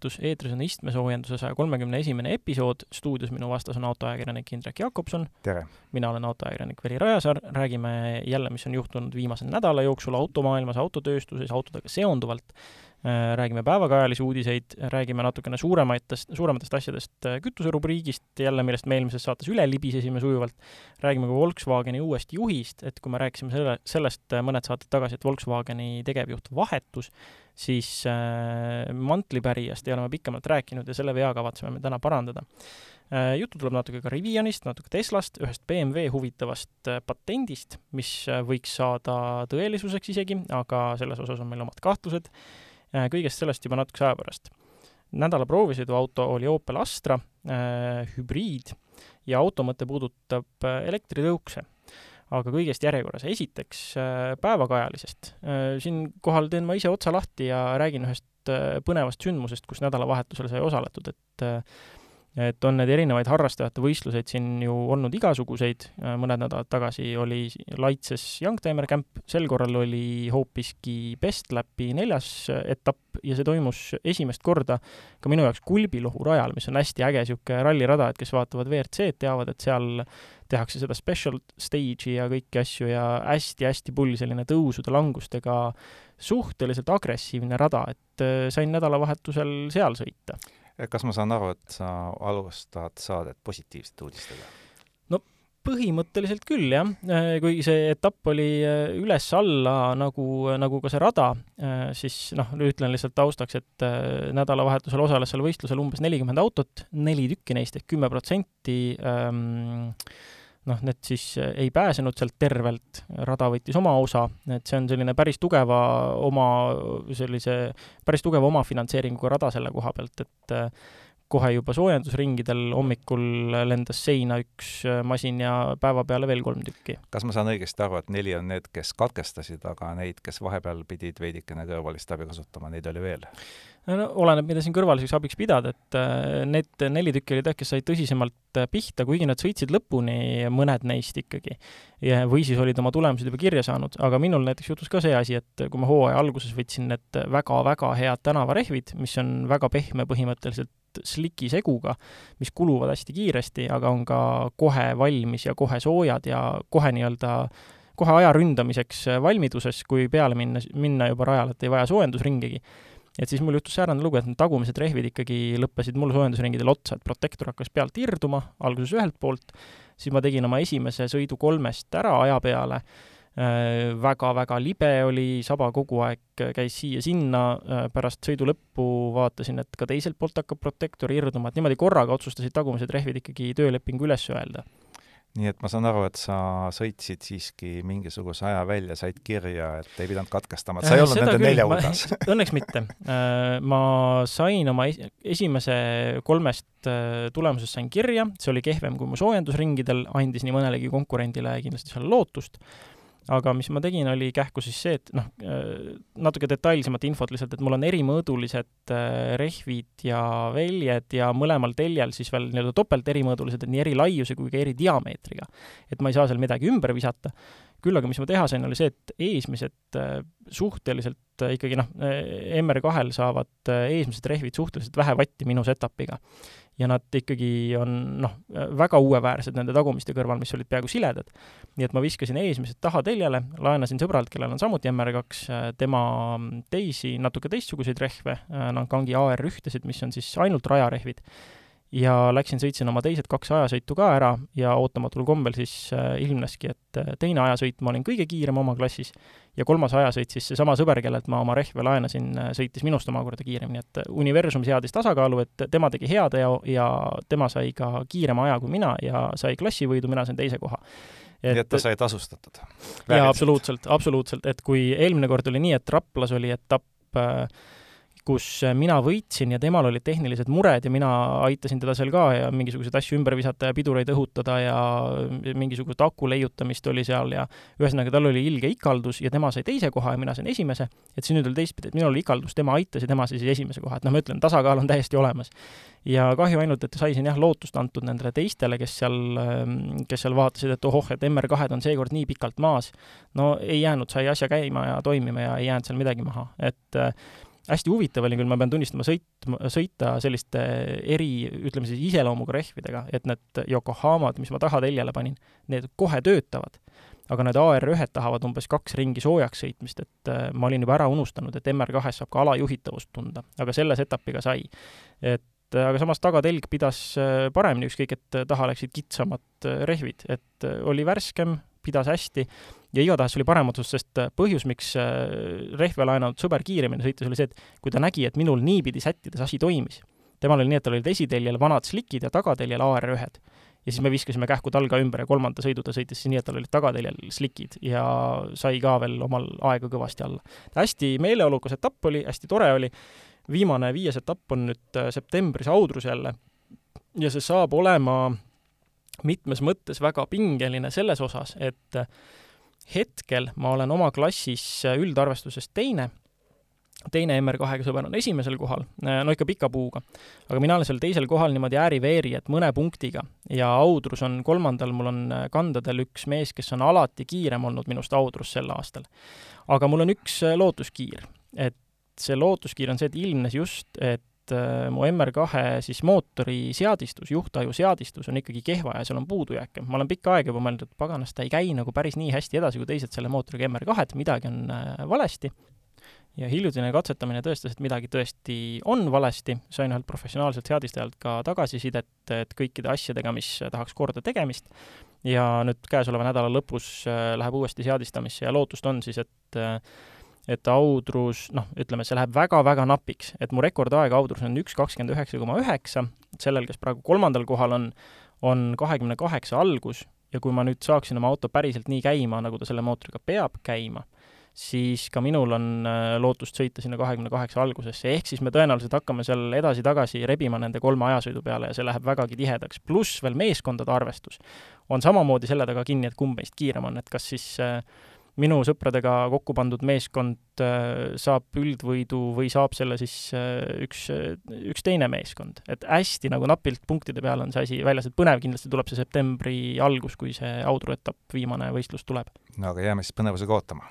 autosoovitus, eetris on istmesoojenduse saja kolmekümne esimene episood, stuudios minu vastas on autoajakirjanik Indrek Jakobson. mina olen autoajakirjanik Veli Rajasaar, räägime jälle, mis on juhtunud viimase nädala jooksul automaailmas, autotööstuses, autodega seonduvalt räägime päevakajalisi uudiseid, räägime natukene suurematest, suurematest asjadest äh, kütuserubriigist, jälle millest me eelmises saates üle libisesime sujuvalt, räägime ka Volkswageni uuest juhist, et kui me rääkisime selle, sellest äh, mõned saated tagasi, et Volkswageni tegevjuht vahetus, siis äh, mantlipärijast ei ole me pikemalt rääkinud ja selle vea kavatseme me täna parandada äh,. juttu tuleb natuke ka Rivianist, natuke Teslast, ühest BMW huvitavast äh, patendist, mis võiks saada tõelisuseks isegi, aga selles osas on meil omad kahtlused Äh, kõigest sellest juba natukese aja pärast. nädala proovisõiduauto oli Opel Astra äh, hübriid ja auto mõte puudutab äh, elektritõukse. aga kõigest järjekorras. esiteks äh, päevakajalisest äh,. siinkohal teen ma ise otsa lahti ja räägin ühest äh, põnevast sündmusest, kus nädalavahetusel sai osaletud, et äh, et on need erinevaid harrastajate võistluseid siin ju olnud igasuguseid, mõned nädalad tagasi oli Laitses Youngtimer Camp, sel korral oli hoopiski Best Lapi neljas etapp ja see toimus esimest korda ka minu jaoks Kulbilohu rajal, mis on hästi äge niisugune rallirada, et kes vaatavad WRC-d, teavad, et seal tehakse seda special stage'i ja kõiki asju ja hästi-hästi pull selline tõusude-langustega suhteliselt agressiivne rada, et äh, sain nädalavahetusel seal sõita kas ma saan aru, et sa alustad saadet positiivsete uudistega? no põhimõtteliselt küll, jah. Äh, kuigi see etapp oli äh, üles-alla nagu, nagu ka see rada, äh, siis noh, ütlen lihtsalt taustaks, et nädalavahetusel osales seal võistlusel umbes nelikümmend autot, neli tükki neist ehk kümme protsenti ähm, noh, need siis äh, ei pääsenud sealt tervelt, rada võttis oma osa, et see on selline päris tugeva oma sellise, päris tugeva omafinantseeringuga rada selle koha pealt, et äh, kohe juba soojendusringidel hommikul lendas seina üks äh, masin ja päeva peale veel kolm tükki. kas ma saan õigesti aru, et neli on need, kes katkestasid, aga neid, kes vahepeal pidid veidikene kõrvalist abi kasutama, neid oli veel? no oleneb, mida siin kõrvaliseks abiks pidada, et äh, need neli tükki olid jah, kes said tõsisemalt äh, pihta, kuigi nad sõitsid lõpuni, mõned neist ikkagi. ja, või siis olid oma tulemused juba kirja saanud, aga minul näiteks juhtus ka see asi, et kui ma hooaja alguses võtsin need väga-väga head tänavarehvid, mis on väga pehme põhimõtteliselt sliki seguga, mis kuluvad hästi kiiresti, aga on ka kohe valmis ja kohe soojad ja kohe nii-öelda kohe aja ründamiseks valmiduses, kui peale minna, minna juba rajale, et ei vaja soojendusringigi. Et siis mul juhtus säärane lugu, et need tagumised rehvid ikkagi lõppesid mul soojendusringidel otsa, et protektor hakkas pealt irduma, alguses ühelt poolt, siis ma tegin oma esimese sõidu kolmest ära aja peale väga-väga libe oli, saba kogu aeg käis siia-sinna äh,, pärast sõidu lõppu vaatasin, et ka teiselt poolt hakkab protektor irduma, et niimoodi korraga otsustasid tagumised rehvid ikkagi töölepingu üles öelda. Nii et ma saan aru, et sa sõitsid siiski mingisuguse aja välja, said kirja, et ei pidanud katkestama, et sa ei olnud nende nelja hulgas. Õnneks mitte. Äh, ma sain oma esimese kolmest äh, tulemusest sain kirja, see oli kehvem kui mu soojendusringidel, andis nii mõnelegi konkurendile kindlasti seal lootust aga mis ma tegin, oli kähku siis see, et noh, äh, natuke detailsemat infot lihtsalt, et mul on erimõõdulised äh, rehvid ja väljed ja mõlemal teljel siis veel nii-öelda topelt erimõõdulised, et nii eri laiuse kui ka eri diameetriga. et ma ei saa seal midagi ümber visata. küll aga mis ma teha sain, oli see, et eesmised äh, suhteliselt ikkagi noh, MR2-l saavad eesmised rehvid suhteliselt vähe vatti minu setup'iga ja nad ikkagi on noh, väga uueväärsed nende tagumiste kõrval, mis olid peaaegu siledad. nii et ma viskasin eesmised taha teljele, laenasin sõbralt, kellel on samuti MR2, tema teisi natuke teistsuguseid rehve, Nankangi AR ühtesid, mis on siis ainult rajarehvid ja läksin, sõitsin oma teised kaks ajasõitu ka ära ja ootamatul kombel siis äh, ilmneski, et äh, teine ajasõit ma olin kõige kiirem oma klassis ja kolmas ajasõit siis seesama sõber, kellelt ma oma rehve laenasin, äh, sõitis minust omakorda kiiremini, et universum seadis tasakaalu, et tema tegi hea teo ja tema sai ka kiirema aja kui mina ja sai klassivõidu, mina sain teise koha. Et nii et ta sai tasustatud? jaa, absoluutselt, absoluutselt, et kui eelmine kord oli nii, et Raplas oli etapp äh, kus mina võitsin ja temal olid tehnilised mured ja mina aitasin teda seal ka ja mingisuguseid asju ümber visata ja pidureid õhutada ja mingisugust aku leiutamist oli seal ja ühesõnaga, tal oli ilge ikaldus ja tema sai teise koha ja mina sain esimese, et siis nüüd oli teistpidi, et minul oli ikaldus, tema aitas ja tema sai siis esimese koha, et noh, ma ütlen, tasakaal on täiesti olemas. ja kahju ainult, et sai siin jah, lootust antud nendele teistele, kes seal, kes seal vaatasid, et ohoh, et MR2-d on seekord nii pikalt maas. no ei jäänud, sai asja käima ja toimima ja ei jäänud seal midagi maha, et hästi huvitav oli küll, ma pean tunnistama, sõit, sõita selliste eri, ütleme siis iseloomuga rehvidega, et need Yokohamad, mis ma tahateljele panin, need kohe töötavad. aga need AR1-d tahavad umbes kaks ringi soojaks sõitmist, et äh, ma olin juba ära unustanud, et MR2-s saab ka alajuhitavust tunda, aga selle setup'iga sai. et äh, aga samas tagatelg pidas äh, paremini, ükskõik et taha läksid kitsamad rehvid, et oli värskem, pidas hästi ja igatahes oli parem otsus, sest äh, põhjus, miks äh, rehve laenanud sõber kiiremini sõitis, oli see, et kui ta nägi, et minul niipidi sättides asi toimis, temal oli nii, et tal olid esiteljel vanad slikid ja tagateljel AR1-d. ja siis me viskasime kähku talga ümber ja kolmanda sõidu ta sõitis siis nii, et tal olid tagateljel slikid ja sai ka veel omal aega kõvasti alla. hästi meeleolukas etapp oli, hästi tore oli, viimane viies etapp on nüüd äh, septembris Audrus jälle ja see saab olema mitmes mõttes väga pingeline selles osas, et hetkel ma olen oma klassis üldarvestuses teine, teine MR2-ga sõber on esimesel kohal, no ikka pika puuga. aga mina olen seal teisel kohal niimoodi ääri-veeri, et mõne punktiga. ja Audrus on kolmandal, mul on kandadel üks mees, kes on alati kiirem olnud minust Audrus sel aastal. aga mul on üks lootuskiir, et see lootuskiir on see, et ilmnes just, et et mu MR2 siis mootori seadistus, juhtaju seadistus on ikkagi kehva ja seal on puudujääke. ma olen pikka aega juba mõelnud, et paganast, ta ei käi nagu päris nii hästi edasi kui teised selle mootoriga MR2-d, midagi on äh, valesti. ja hiljutine katsetamine tõestas, et midagi tõesti on valesti, sain ühelt professionaalselt seadistajalt ka tagasisidet, et kõikide asjadega, mis tahaks korda tegemist, ja nüüd käesoleva nädala lõpus äh, läheb uuesti seadistamisse ja lootust on siis, et äh, et Audrus, noh, ütleme, see läheb väga-väga napiks, et mu rekordaeg Audrus on üks kakskümmend üheksa koma üheksa, sellel, kes praegu kolmandal kohal on, on kahekümne kaheksa algus. Ja kui ma nüüd saaksin oma auto päriselt nii käima, nagu ta selle mootoriga peab käima, siis ka minul on äh, lootust sõita sinna kahekümne kaheksa algusesse, ehk siis me tõenäoliselt hakkame seal edasi-tagasi rebima nende kolme ajasõidu peale ja see läheb vägagi tihedaks, pluss veel meeskondade arvestus on samamoodi selle taga kinni, et kumb meist kiirem on, et kas siis äh, minu sõpradega kokku pandud meeskond äh, saab üldvõidu või saab selle siis äh, üks, üks teine meeskond. et hästi nagu napilt punktide peal on see asi väljas, et põnev kindlasti tuleb see septembri algus, kui see Audru etapp, viimane võistlus tuleb. no aga jääme siis põnevusega ootama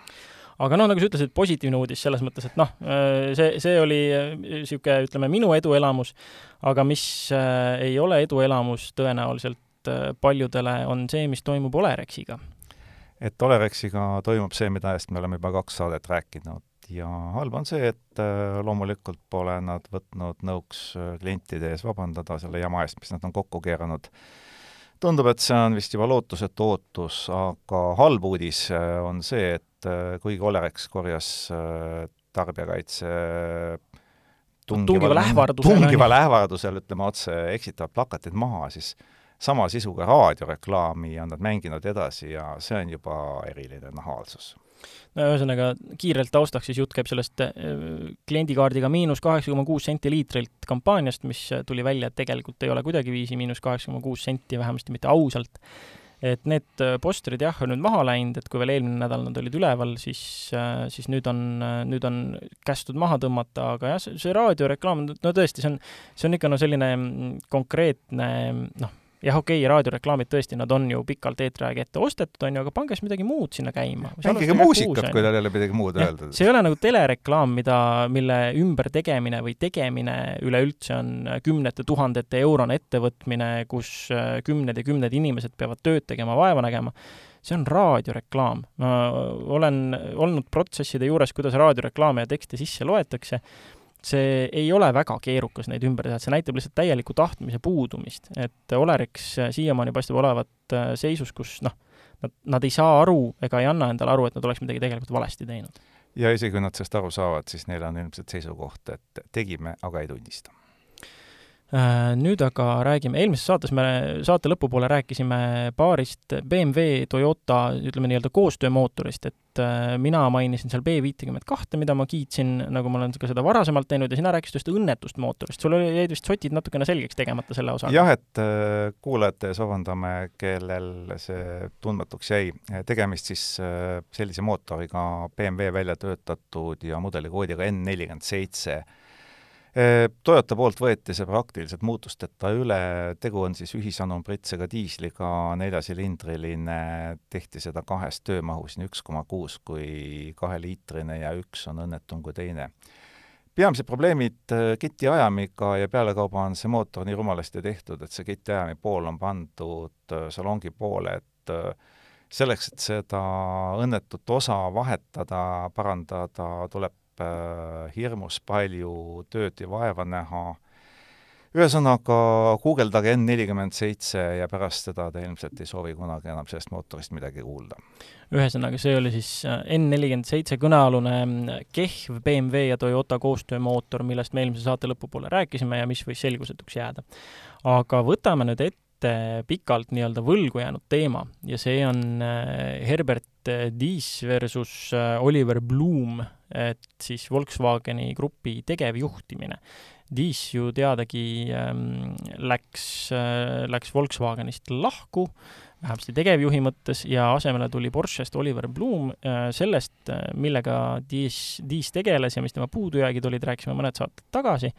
aga noh, nagu sa ütlesid, positiivne uudis selles mõttes, et noh, äh, see, see oli niisugune, ütleme, minu eduelamus, aga mis ei ole eduelamus tõenäoliselt paljudele, on see, mis toimub Olerexiga et Olerexiga toimub see, mida eest me oleme juba kaks saadet rääkinud ja halb on see, et äh, loomulikult pole nad võtnud nõuks äh, klientide ees vabandada selle jama eest, mis nad on kokku keeranud. tundub, et see on vist juba lootusetu ootus, aga halb uudis äh, on see, et kuigi Olerex korjas tarbijakaitse tungival ähvardusel, tungival ähvardusel, ütleme otse, eksitavad plakatid maha, siis sama sisuga raadioreklaami on nad mänginud edasi ja see on juba eriline nahaalsus no ühesõnaga, kiirelt taustaks siis jutt käib sellest äh, kliendikaardiga miinus kaheksa koma kuus senti liitrilt kampaaniast, mis tuli välja, et tegelikult ei ole kuidagiviisi miinus kaheksa koma kuus senti, vähemasti mitte ausalt. et need äh, posterid jah, on nüüd maha läinud, et kui veel eelmine nädal nad olid üleval, siis, äh, siis nüüd on, nüüd on kästud maha tõmmata, aga jah, see, see raadioreklaam, no tõesti, see on, see on ikka no selline mm, konkreetne noh, jah, okei okay,, raadioreklaamid tõesti, nad on ju pikalt eetriaega ette ostetud, on ju, aga pange siis midagi muud sinna käima. mängige muusikat, kui teil ei ole midagi muud öelda. see ei ole nagu telereklaam, mida, mille ümbertegemine või tegemine üleüldse on kümnete tuhandete eurone ettevõtmine, kus äh, kümned ja kümned inimesed peavad tööd tegema, vaeva nägema see on raadioreklaam. ma olen olnud protsesside juures, kuidas raadioreklaame ja tekste sisse loetakse see ei ole väga keerukas neid ümber teha, et see näitab lihtsalt täielikku tahtmise puudumist. et Olerex siiamaani paistab olevat äh, seisus, kus noh, nad, nad ei saa aru ega ei anna endale aru, et nad oleks midagi tegelikult valesti teinud. ja isegi kui nad sellest aru saavad, siis neil on ilmselt seisukoht, et tegime, aga ei tunnista nüüd aga räägime, eelmises saates me saate lõpupoole rääkisime paarist BMW, Toyota, ütleme nii-öelda koostöömootorist, et äh, mina mainisin seal B viitekümmet kahte, mida ma kiitsin, nagu ma olen ka seda varasemalt teinud, ja sina rääkisid ühest õnnetust mootorist, sul oli, jäid vist sotid natukene selgeks tegemata selle osaga? jah, et äh, kuulajate ees vabandame, kellel see tundmatuks jäi. tegemist siis sellise mootoriga BMW välja töötatud ja mudelikoodiga N nelikümmend seitse Toyota poolt võeti see praktiliselt muutusteta üle, tegu on siis ühisanumbritsega diisliga, neljasilindriline, tehti seda kahes töömahus, nii üks koma kuus kui kaheliitrine ja üks on õnnetum kui teine. peamised probleemid ketiajamiga ja pealekauba on see mootor nii rumalasti tehtud, et see ketiajami pool on pandud salongi poole, et selleks, et seda õnnetut osa vahetada, parandada, tuleb hirmus palju tööd ja vaeva näha ühesõnaga, guugeldage N nelikümmend seitse ja pärast seda te ilmselt ei soovi kunagi enam sellest mootorist midagi kuulda. ühesõnaga, see oli siis äh, N nelikümmend seitse kõnealune mm, kehv BMW ja Toyota koostöömootor, millest me eelmise saate lõpupoole rääkisime ja mis võis selgusetuks jääda. aga võtame nüüd ette pikalt nii-öelda võlgu jäänud teema ja see on äh, Herbert Diess versus äh, Oliver Bloom, et siis Volkswageni grupi tegevjuhtimine Diis ju teadagi ähm, läks äh,, läks Volkswagenist lahku, vähemasti tegevjuhi mõttes, ja asemele tuli Porschest Oliver Bloom äh,. sellest, äh, millega Diis, Diis tegeles ja mis tema puudujäägid olid, rääkisime mõned saated tagasi.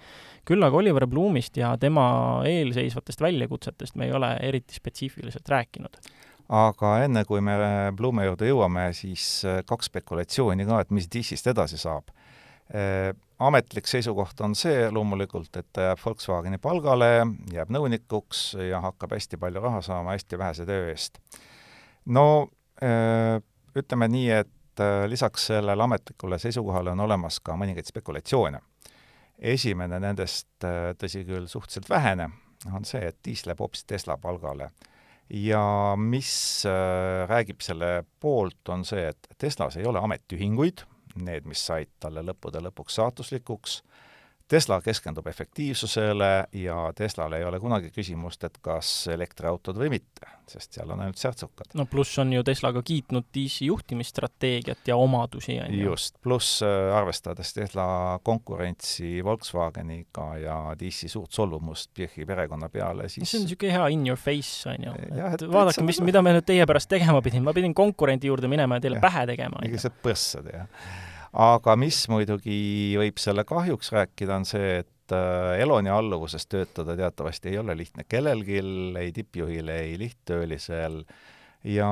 küll aga Oliver Bloomist ja tema eelseisvatest väljakutsetest me ei ole eriti spetsiifiliselt rääkinud aga enne, kui me Blumi juurde jõuame, siis äh, kaks spekulatsiooni ka, et mis Diisist edasi saab äh, ametlik seisukoht on see loomulikult, et ta jääb Volkswageni palgale, jääb nõunikuks ja hakkab hästi palju raha saama hästi vähese töö eest. no äh, ütleme nii, et lisaks sellele ametlikule seisukohale on olemas ka mõningaid spekulatsioone. esimene nendest, tõsi küll, suhteliselt vähene, on see, et Diis läheb hoopis Tesla palgale ja mis räägib selle poolt, on see, et Teslas ei ole ametiühinguid, need, mis said talle lõppude lõpuks saatuslikuks. Tesla keskendub efektiivsusele ja Teslal ei ole kunagi küsimust, et kas elektriautod või mitte, sest seal on ainult särtsukad. no pluss on ju Tesla ka kiitnud DC juhtimisstrateegiat ja omadusi, on ju. just, pluss äh, arvestades Tesla konkurentsi Volkswageniga ja DC suurt solvumust Pirchi perekonna peale, siis see on niisugune hea in your face, on ju. et vaadake, mis, mida me nüüd teie pärast tegema pidin, ma pidin konkurendi juurde minema ja teile ja. pähe tegema. mingisugused põssad, jah aga mis muidugi võib selle kahjuks rääkida, on see, et äh, Eloni alluvuses töötada teatavasti ei ole lihtne kellelgi, ei tippjuhil, ei lihttöölisel, ja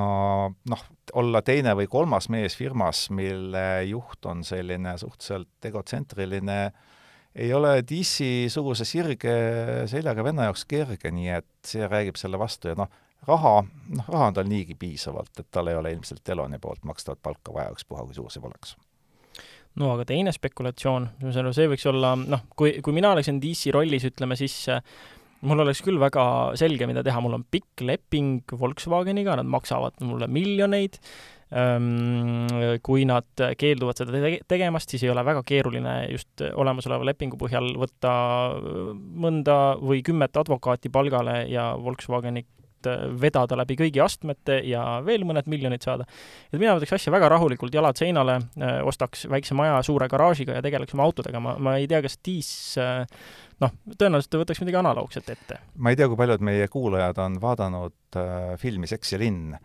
noh, olla teine või kolmas mees firmas, mille juht on selline suhteliselt egotsentriline, ei ole DC-suguse sirge seljaga venna jaoks kerge, nii et see räägib selle vastu. Ja noh, raha, noh, raha on tal niigi piisavalt, et tal ei ole ilmselt Eloni poolt makstavat palka vaja, ükspuha kui suur see poleks no aga teine spekulatsioon, see võiks olla, noh, kui, kui mina oleksin DC rollis, ütleme siis mul oleks küll väga selge, mida teha, mul on pikk leping Volkswageniga, nad maksavad mulle miljoneid, kui nad keelduvad seda tege-, tegemast, siis ei ole väga keeruline just olemasoleva lepingu põhjal võtta mõnda või kümmet advokaati palgale ja Volkswageni Äh, vedada läbi kõigi astmete ja veel mõned miljonid saada. et mina võtaks asja väga rahulikult, jalad seinale, äh, ostaks väikse maja suure garaažiga ja tegeleks oma autodega, ma, ma ei tea, kas Diis äh, noh, tõenäoliselt ta võtaks midagi analoogset ette. ma ei tea, kui paljud meie kuulajad on vaadanud äh, filmi Seks ja linn,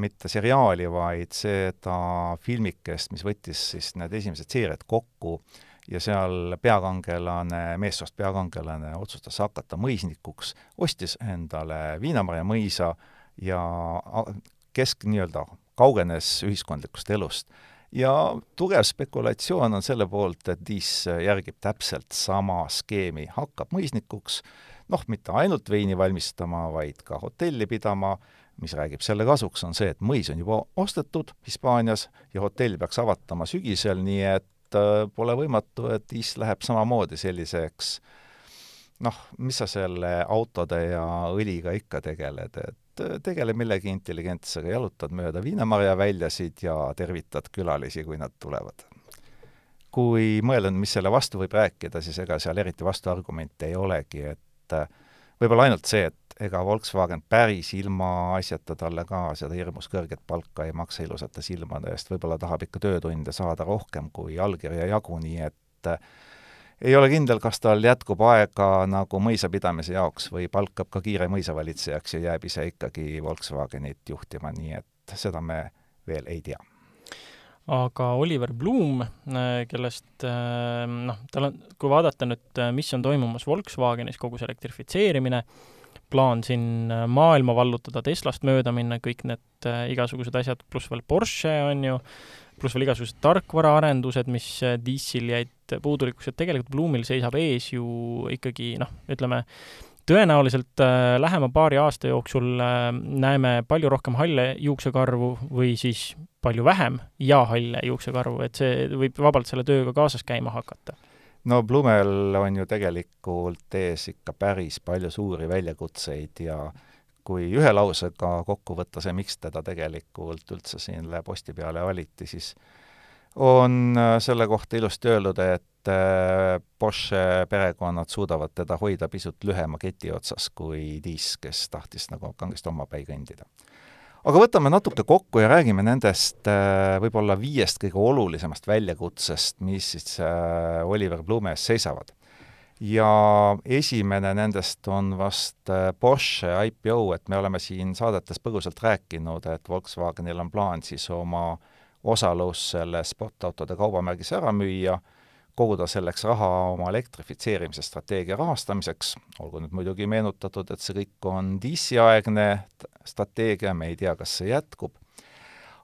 mitte seriaali, vaid seda filmikest, mis võttis siis need esimesed seeriad kokku äh, ja seal peakangelane, meessoost peakangelane otsustas hakata mõisnikuks, ostis endale Viinamarja mõisa ja kesk nii-öelda kaugenes ühiskondlikust elust. ja tugev spekulatsioon on selle poolt, et Diis järgib täpselt sama skeemi, hakkab mõisnikuks, noh, mitte ainult veini valmistama, vaid ka hotelli pidama, mis räägib selle kasuks, on see, et mõis on juba ostetud Hispaanias ja hotell peaks avatama sügisel, nii et et pole võimatu, et is läheb samamoodi selliseks noh, mis sa selle autode ja õliga ikka tegeled, et tegele millegi intelligentsega, jalutad mööda viinamarjaväljasid ja tervitad külalisi, kui nad tulevad. kui mõelda, mis selle vastu võib rääkida, siis ega seal eriti vastuargumente ei olegi, et võib-olla ainult see, et ega Volkswagen päris ilmaasjata talle ka seda hirmus kõrget palka ei maksa ilusate silmade eest, võib-olla tahab ikka töötunde saada rohkem kui allkirja jagu, nii et äh, ei ole kindel, kas tal jätkub aega nagu mõisapidamise jaoks või palkab ka kiire mõisavalitsejaks ja jääb ise ikkagi Volkswagenit juhtima, nii et seda me veel ei tea aga Oliver Bloom, äh, kellest äh, noh, tal on, kui vaadata nüüd, mis on toimumas Volkswagenis, kogu see elektrifitseerimine, plaan siin äh, maailma vallutada, Teslast mööda minna, kõik need äh, igasugused asjad, pluss veel Porsche on ju, pluss veel igasugused tarkvaraarendused, mis äh, Diesel jäid puudulikkus, et tegelikult Bloomil seisab ees ju ikkagi noh, ütleme, tõenäoliselt äh, lähema paari aasta jooksul äh, näeme palju rohkem halle juuksekarvu või siis palju vähem ja halle juuksekarvu, et see võib vabalt selle tööga kaasas käima hakata. No Blumel on ju tegelikult ees ikka päris palju suuri väljakutseid ja kui ühe lausega kokku võtta see, miks teda tegelikult üldse selle posti peale valiti, siis on selle kohta ilusti öeldud, et äh, Porsche perekonnad suudavad teda hoida pisut lühema keti otsas kui Diis, kes tahtis nagu kangesti omapäi kõndida aga võtame natuke kokku ja räägime nendest äh, võib-olla viiest kõige olulisemast väljakutsest, mis siis äh, Oliver Blume ees seisavad. ja esimene nendest on vast äh, Porsche IPO, et me oleme siin saadetes põgusalt rääkinud, et Volkswagenil on plaan siis oma osalus selles sportautode kaubamärgis ära müüa koguda selleks raha oma elektrifitseerimise strateegia rahastamiseks, olgu nüüd muidugi meenutatud, et see kõik on DC-aegne strateegia, me ei tea, kas see jätkub,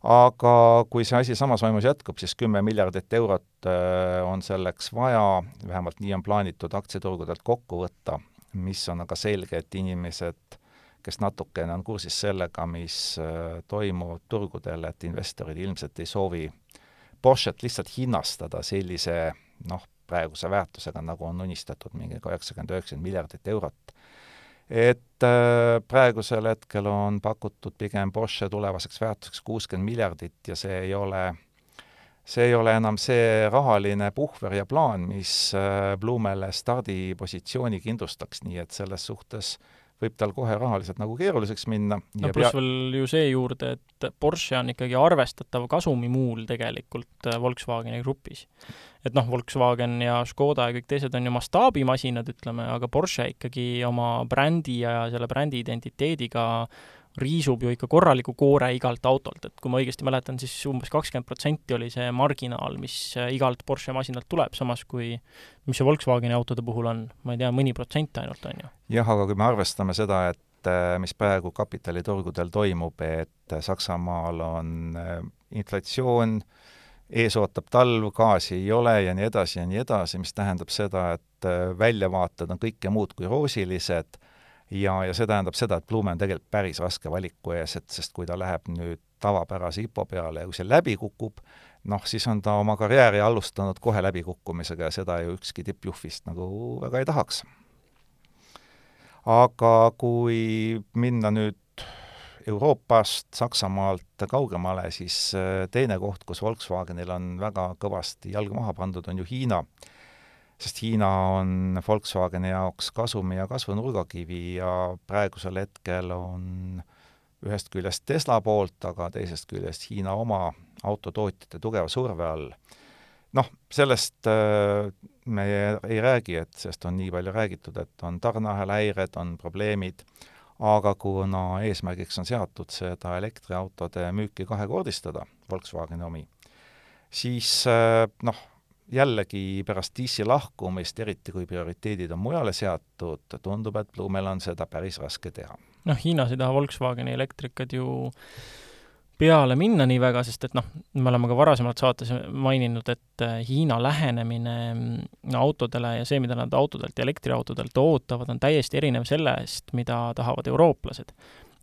aga kui see asi samas vaimus jätkub, siis kümme miljardit eurot äh, on selleks vaja, vähemalt nii on plaanitud aktsiaturgudelt kokku võtta, mis on aga selge, et inimesed, kes natukene on kursis sellega, mis äh, toimub turgudel, et investorid ilmselt ei soovi Porsche't lihtsalt hinnastada sellise noh, praeguse väärtusega, nagu on unistatud, mingi kaheksakümmend, üheksakümmend miljardit eurot. et äh, praegusel hetkel on pakutud pigem Porsche tulevaseks väärtuseks kuuskümmend miljardit ja see ei ole see ei ole enam see rahaline puhver ja plaan, mis äh, Blumele stardipositsiooni kindlustaks, nii et selles suhtes äh, võib tal kohe rahaliselt nagu keeruliseks minna. no pluss pea... veel ju see juurde, et Porsche on ikkagi arvestatav kasumimuul tegelikult äh, Volkswageni grupis. et noh, Volkswagen ja Škoda ja kõik teised on ju mastaabimasinad, ütleme, aga Porsche ikkagi oma brändi ja selle brändi identiteediga riisub ju ikka korraliku koore igalt autolt, et kui ma õigesti mäletan, siis umbes kakskümmend protsenti oli see marginaal, mis äh, igalt Porsche masinalt tuleb, samas kui mis see Volkswageni autode puhul on, ma ei tea, mõni protsent ainult, on ju. jah, aga kui me arvestame seda, et äh, mis praegu kapitaliturgudel toimub, et Saksamaal on äh, inflatsioon, ees ootab talv, gaasi ei ole ja nii edasi ja nii edasi, mis tähendab seda, et väljavaated on kõike muud kui roosilised ja, ja see tähendab seda, et Blume on tegelikult päris raske valiku ees, et sest kui ta läheb nüüd tavapärase IPO peale ja kui see läbi kukub, noh, siis on ta oma karjääri alustanud kohe läbikukkumisega ja seda ju ükski tippjuhvist nagu väga ei tahaks. aga kui minna nüüd Euroopast, Saksamaalt kaugemale, siis äh, teine koht, kus Volkswagenil on väga kõvasti jalg maha pandud, on ju Hiina sest Hiina on Volkswageni jaoks kasumi ja kasvu nurgakivi ja praegusel hetkel on ühest küljest Tesla poolt, aga teisest küljest Hiina oma autotootjate tugeva surve all. noh, sellest äh, me ei räägi, et sellest on nii palju räägitud, et on tarneahela häired, on probleemid, aga kuna eesmärgiks on seatud seda elektriautode müüki kahekordistada, Volkswageni omi, siis äh, noh, jällegi pärast DC lahkumist, eriti kui prioriteedid on mujale seatud, tundub, et Blumel on seda päris raske teha. noh, Hiinas ei taha Volkswageni elektrikad ju peale minna nii väga, sest et noh, me oleme ka varasemalt saates maininud, et äh, Hiina lähenemine mm, autodele ja see, mida nad autodelt ja elektriautodelt ootavad, on täiesti erinev sellest, mida tahavad eurooplased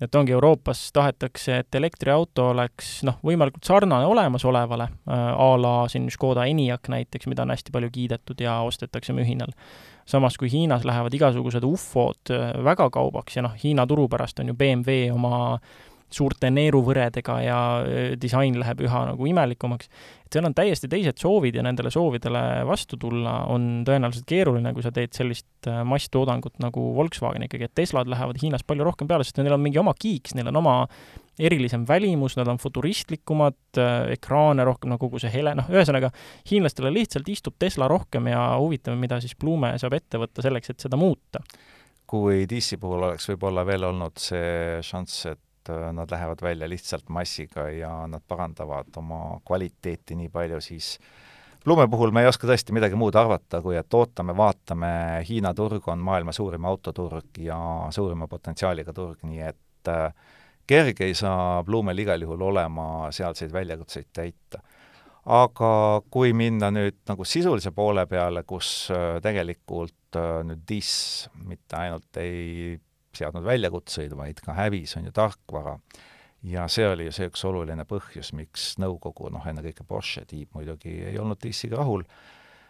et ongi Euroopas tahetakse, et elektriauto oleks noh, võimalikult sarnane olemasolevale äh,, a la siin Škoda Enyaq näiteks, mida on hästi palju kiidetud ja ostetakse mühinal. samas kui Hiinas lähevad igasugused ufod äh, väga kaubaks ja noh, Hiina turu pärast on ju BMW oma suurte neeruvõredega ja disain läheb üha nagu imelikumaks. et seal on täiesti teised soovid ja nendele soovidele vastu tulla on tõenäoliselt keeruline, kui sa teed sellist äh, masstoodangut nagu Volkswagen ikkagi, et Teslad lähevad Hiinas palju rohkem peale, sest neil on mingi oma kiiks, neil on oma erilisem välimus, nad on futuristlikumad, äh, ekraane rohkem, no kogu see hele, noh, ühesõnaga, hiinlastele lihtsalt istub Tesla rohkem ja huvitav, mida siis Blume saab ette võtta selleks, et seda muuta kui DC puhul oleks võib-olla veel olnud see šanss, et et äh, nad lähevad välja lihtsalt massiga ja nad parandavad oma kvaliteeti nii palju, siis Blume puhul me ei oska tõesti midagi muud arvata, kui et ootame-vaatame, Hiina turg on maailma suurim autoturg ja suurima potentsiaaliga turg, nii et äh, kerge ei saa Blumel igal juhul olema sealseid väljakutseid täita. aga kui minna nüüd nagu sisulise poole peale, kus äh, tegelikult nüüd DIS mitte ainult ei seadnud väljakutseid, vaid ka hävis, on ju tarkvara, ja see oli ju see üks oluline põhjus, miks nõukogu, noh, ennekõike Porsche tiib muidugi ei olnud DIS-iga rahul,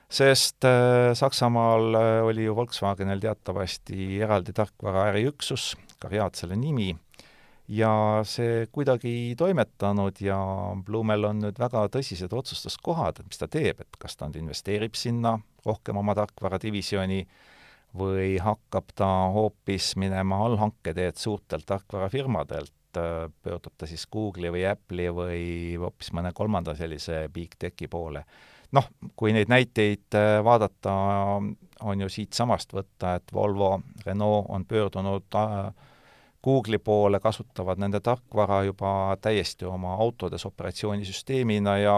sest äh, Saksamaal äh, oli ju Volkswagenil teatavasti eraldi tarkvara äriüksus, Cariad selle nimi, ja see kuidagi ei toimetanud ja Blumel on nüüd väga tõsised otsustuskohad, et mis ta teeb, et kas ta nüüd investeerib sinna rohkem oma tarkvaradivisjoni või hakkab ta hoopis minema allhanke teed suurtelt tarkvarafirmadelt, pöördub ta siis Google'i või Apple'i või hoopis mõne kolmanda sellise big tech'i poole. noh, kui neid näiteid äh, vaadata, on ju siitsamast võtta, et Volvo, Renault on pöördunud äh, Google'i poole, kasutavad nende tarkvara juba täiesti oma autodes operatsioonisüsteemina ja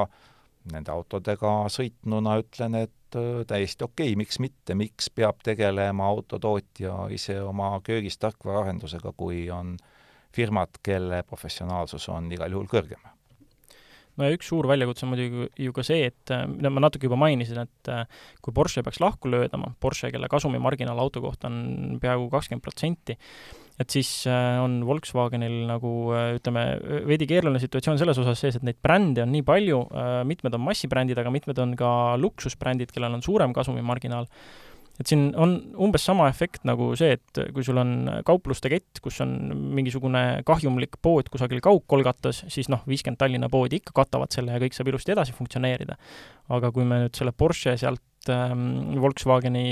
nende autodega sõitnuna ütlen, et täiesti okei okay,, miks mitte, miks peab tegelema autotootja ise oma köögis tarkvaraarendusega, kui on firmad, kelle professionaalsus on igal juhul kõrgem. No ja üks suur väljakutse on muidugi ju ka see, et äh, mida ma natuke juba mainisin, et äh, kui Porsche peaks lahku löödama, Porsche, kelle kasumimarginaal auto kohta on peaaegu kakskümmend protsenti, et siis äh, on Volkswagenil nagu ütleme, veidi keeruline situatsioon selles osas sees, et neid brände on nii palju, mitmed on massibrändid, aga mitmed on ka luksusbrändid, kellel on suurem kasumimarginaal et siin on umbes sama efekt nagu see, et kui sul on kaupluste kett, kus on mingisugune kahjumlik pood kusagil kaugkolgatas, siis noh, viiskümmend Tallinna poodi ikka katavad selle ja kõik saab ilusti edasi funktsioneerida. aga kui me nüüd selle Porsche sealt Volkswageni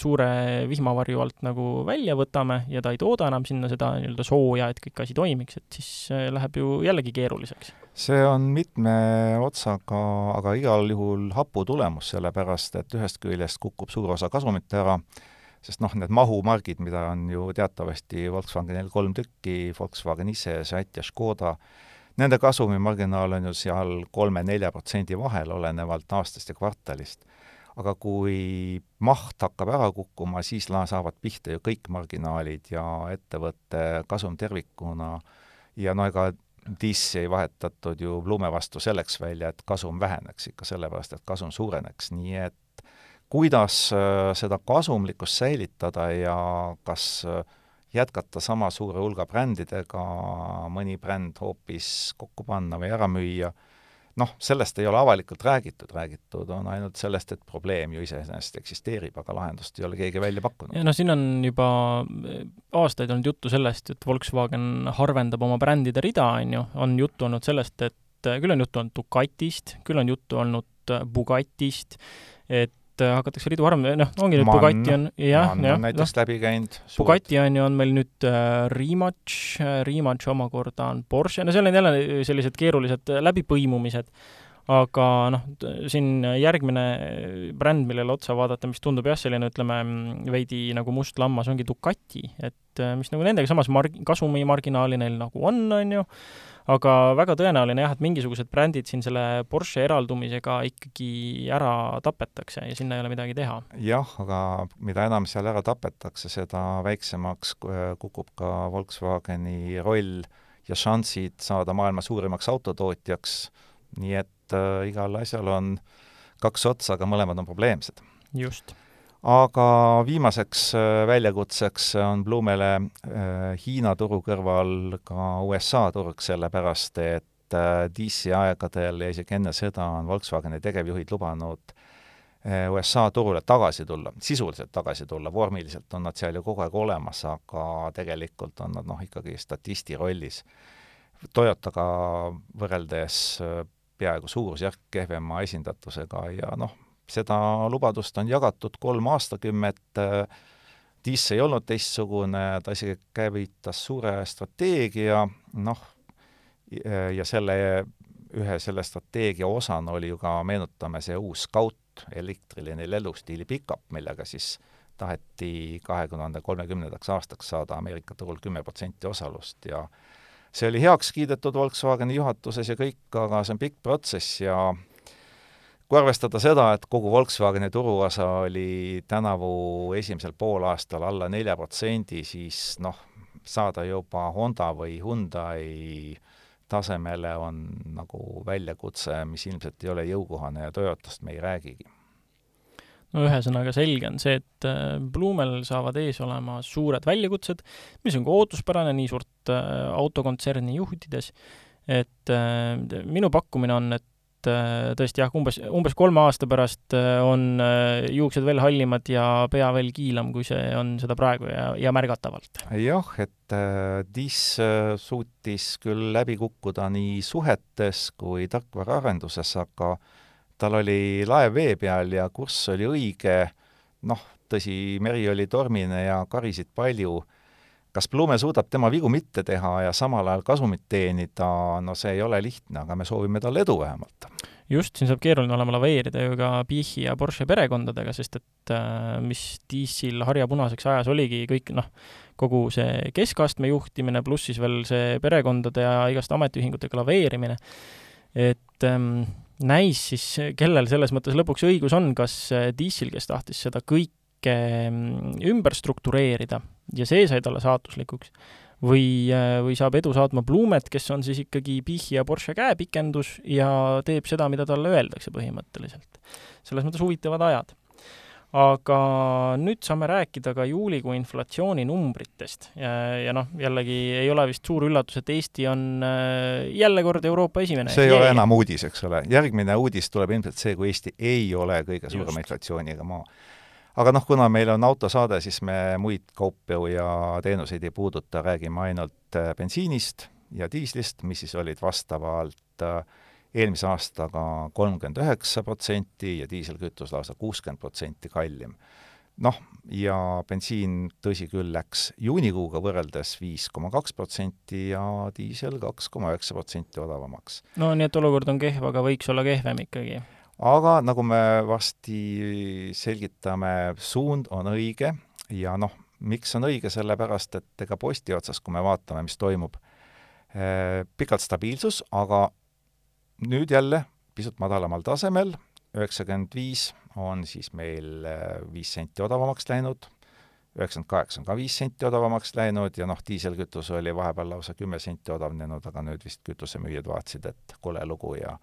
suure vihmavarju alt nagu välja võtame ja ta ei tooda enam sinna seda nii-öelda sooja, et kõik asi toimiks, et siis äh, läheb ju jällegi keeruliseks. see on mitme otsaga, aga igal juhul hapu tulemus, sellepärast et ühest küljest kukub suur osa kasumit ära, sest noh, need mahumargid, mida on ju teatavasti Volkswagenil kolm tükki, Volkswagen ise, Seat ja Škoda, nende kasumimarginaal on ju seal kolme-nelja protsendi vahel, olenevalt aastast ja kvartalist aga kui maht hakkab ära kukkuma, siis saavad pihta ju kõik marginaalid ja ettevõtte kasum tervikuna. Ja no ega DIS ei vahetatud ju Blume vastu selleks välja, et kasum väheneks, ikka sellepärast, et kasum suureneks, nii et kuidas äh, seda kasumlikkust säilitada ja kas äh, jätkata sama suure hulga brändidega, mõni bränd hoopis kokku panna või ära müüa noh, sellest ei ole avalikult räägitud, räägitud on ainult sellest, et probleem ju iseenesest eksisteerib, aga lahendust ei ole keegi välja pakkunud. ja noh, siin on juba eh, aastaid olnud juttu sellest, et Volkswagen harvendab oma brändide rida, on ju, on juttu olnud sellest, et küll on juttu olnud Ducatist, küll on juttu olnud Bugatist, et et äh, hakatakse ridu harvem, noh, ongi nüüd Bugatti on, jah, jah. näiteks no, läbi käinud. Bugatti on ju, on meil nüüd äh, Rimac äh,, Rimac omakorda on Porsche, no seal on jälle sellised keerulised läbipõimumised, aga noh, siin järgmine äh, bränd, millele otsa vaadata, mis tundub jah, selline ütleme, veidi nagu must lammas, ongi Ducati, et mis nagu nendega samas marg-, kasumimarginaali neil nagu on, on ju, aga väga tõenäoline jah, et mingisugused brändid siin selle Porsche eraldumisega ikkagi ära tapetakse ja sinna ei ole midagi teha. jah, aga mida enam seal ära tapetakse, seda väiksemaks kukub ka Volkswageni roll ja šansid saada maailma suurimaks autotootjaks, nii et äh, igal asjal on kaks otsa, aga mõlemad on probleemsed. just aga viimaseks äh, väljakutseks on Blumele äh, Hiina turu kõrval ka USA turg, sellepärast et äh, DC aegadel ja isegi enne seda on Volkswageni tegevjuhid lubanud USA turule tagasi tulla, sisuliselt tagasi tulla, vormiliselt on nad seal ju kogu aeg olemas, aga tegelikult on nad noh, ikkagi statisti rollis. Toyotaga võrreldes peaaegu suurusjärk kehvema esindatusega ja noh, seda lubadust on jagatud kolm aastakümmet, Diis ei olnud teistsugune, ta isegi käivitas suure strateegia, noh, ja selle, ühe selle strateegia osana oli ju ka, meenutame, see uus Scout, elektriline lennustiili pickup, millega siis taheti kahe tuhande kolmekümnendaks aastaks saada Ameerika turul kümme protsenti osalust ja see oli heaks kiidetud Volkswageni juhatuses ja kõik, aga see on pikk protsess ja kui arvestada seda, et kogu Volkswageni turuosa oli tänavu esimesel poolaastal alla nelja protsendi, siis noh, saada juba Honda või Hyundai tasemele on nagu väljakutse, mis ilmselt ei ole jõukohane ja Toyotast me ei räägigi. No ühesõnaga selge on see, et Blumel saavad ees olema suured väljakutsed, mis on ka ootuspärane nii suurt autokontserni juhtides, et minu pakkumine on, et äh, tõesti jah, umbes, umbes kolme aasta pärast äh, on äh, juuksed veel hallimad ja pea veel kiilam, kui see on seda praegu ja, ja märgatavalt. jah, et äh, Diss äh, suutis küll läbi kukkuda nii suhetes kui tarkvaraarenduses, aga tal oli laev vee peal ja kurss oli õige, noh, tõsi, meri oli tormine ja karisid palju. Kas Blume suudab tema vigu mitte teha ja samal ajal kasumit teenida, no see ei ole lihtne, aga me soovime talle edu vähemalt. just, siin saab keeruline olema laveerida ju ka Pichi ja Porsche perekondadega, sest et äh, mis Diesel harjapunaseks ajas oligi kõik noh, kogu see keskastme juhtimine, pluss siis veel see perekondade ja igaste ametiühingutega laveerimine, et ähm, näis siis, kellel selles mõttes lõpuks õigus on, kas Diesel, kes tahtis seda kõike mm, ümber struktureerida ja see sai talle saatuslikuks. või, äh, või saab edu saatma Blumet, kes on siis ikkagi Pichi ja Porsche käepikendus ja teeb seda, mida talle öeldakse põhimõtteliselt. selles mõttes huvitavad ajad aga nüüd saame rääkida ka juulikuu inflatsiooninumbritest ja, ja noh, jällegi ei ole vist suur üllatus, et Eesti on äh, jälle kord Euroopa esimene. see ei ole enam uudis, eks ole. järgmine uudis tuleb ilmselt see, kui Eesti ei ole kõige suurema inflatsiooniga maa aga noh, kuna meil on autosaade, siis me muid kaupu ja teenuseid ei puuduta, räägime ainult äh, bensiinist ja diislist, mis siis olid vastavalt äh, eelmise aastaga kolmkümmend üheksa protsenti ja diiselkütus lausa kuuskümmend protsenti kallim. noh, ja bensiin, tõsi küll, läks juunikuuga võrreldes viis koma kaks protsenti ja diisel kaks koma üheksa protsenti odavamaks. no nii et olukord on kehv, aga võiks olla kehvem ikkagi aga nagu me varsti selgitame, suund on õige ja noh, miks on õige, sellepärast et ega posti otsas, kui me vaatame, mis toimub, eh, pikalt stabiilsus, aga nüüd jälle pisut madalamal tasemel, üheksakümmend viis on siis meil eh, viis senti odavamaks läinud, üheksakümmend kaheksa on ka viis senti odavamaks läinud ja noh, diiselkütus oli vahepeal lausa kümme senti odavnenud, aga nüüd vist kütusemüüjad vaatasid, et kole lugu ja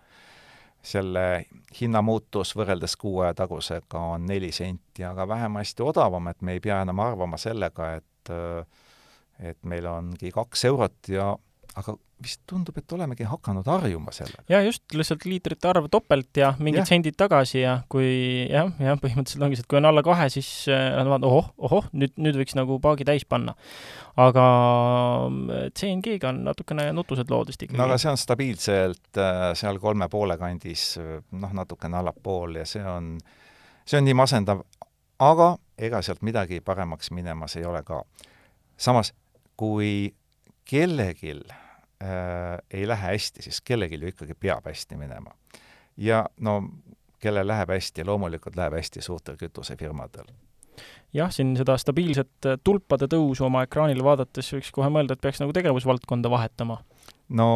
selle hinnamuutus võrreldes kuu aja tagusega on neli senti, aga vähemasti odavam, et me ei pea enam arvama sellega, et et meil ongi kaks eurot ja aga vist tundub, et olemegi hakanud harjuma sellega. jaa, just, lihtsalt liitrite arv topelt ja mingid ja. sendid tagasi ja kui jah, jah, põhimõtteliselt ongi see, et kui on alla kahe, siis äh, nad vaatavad, ohoh, ohoh, nüüd, nüüd võiks nagu paagi täis panna. aga äh, CNG-ga on natukene nutused lood vist ikkagi. no aga see on stabiilselt äh, seal kolme poole kandis, noh, natukene allapool ja see on, see on nii masendav, aga ega sealt midagi paremaks minemas ei ole ka. samas, kui kellelgi äh, ei lähe hästi, siis kellelgi ju ikkagi peab hästi minema. ja no kellel läheb hästi, loomulikult läheb hästi suurtel kütusefirmadel. jah, siin seda stabiilset äh, tulpade tõusu oma ekraanil vaadates võiks kohe mõelda, et peaks nagu tegevusvaldkonda vahetama. no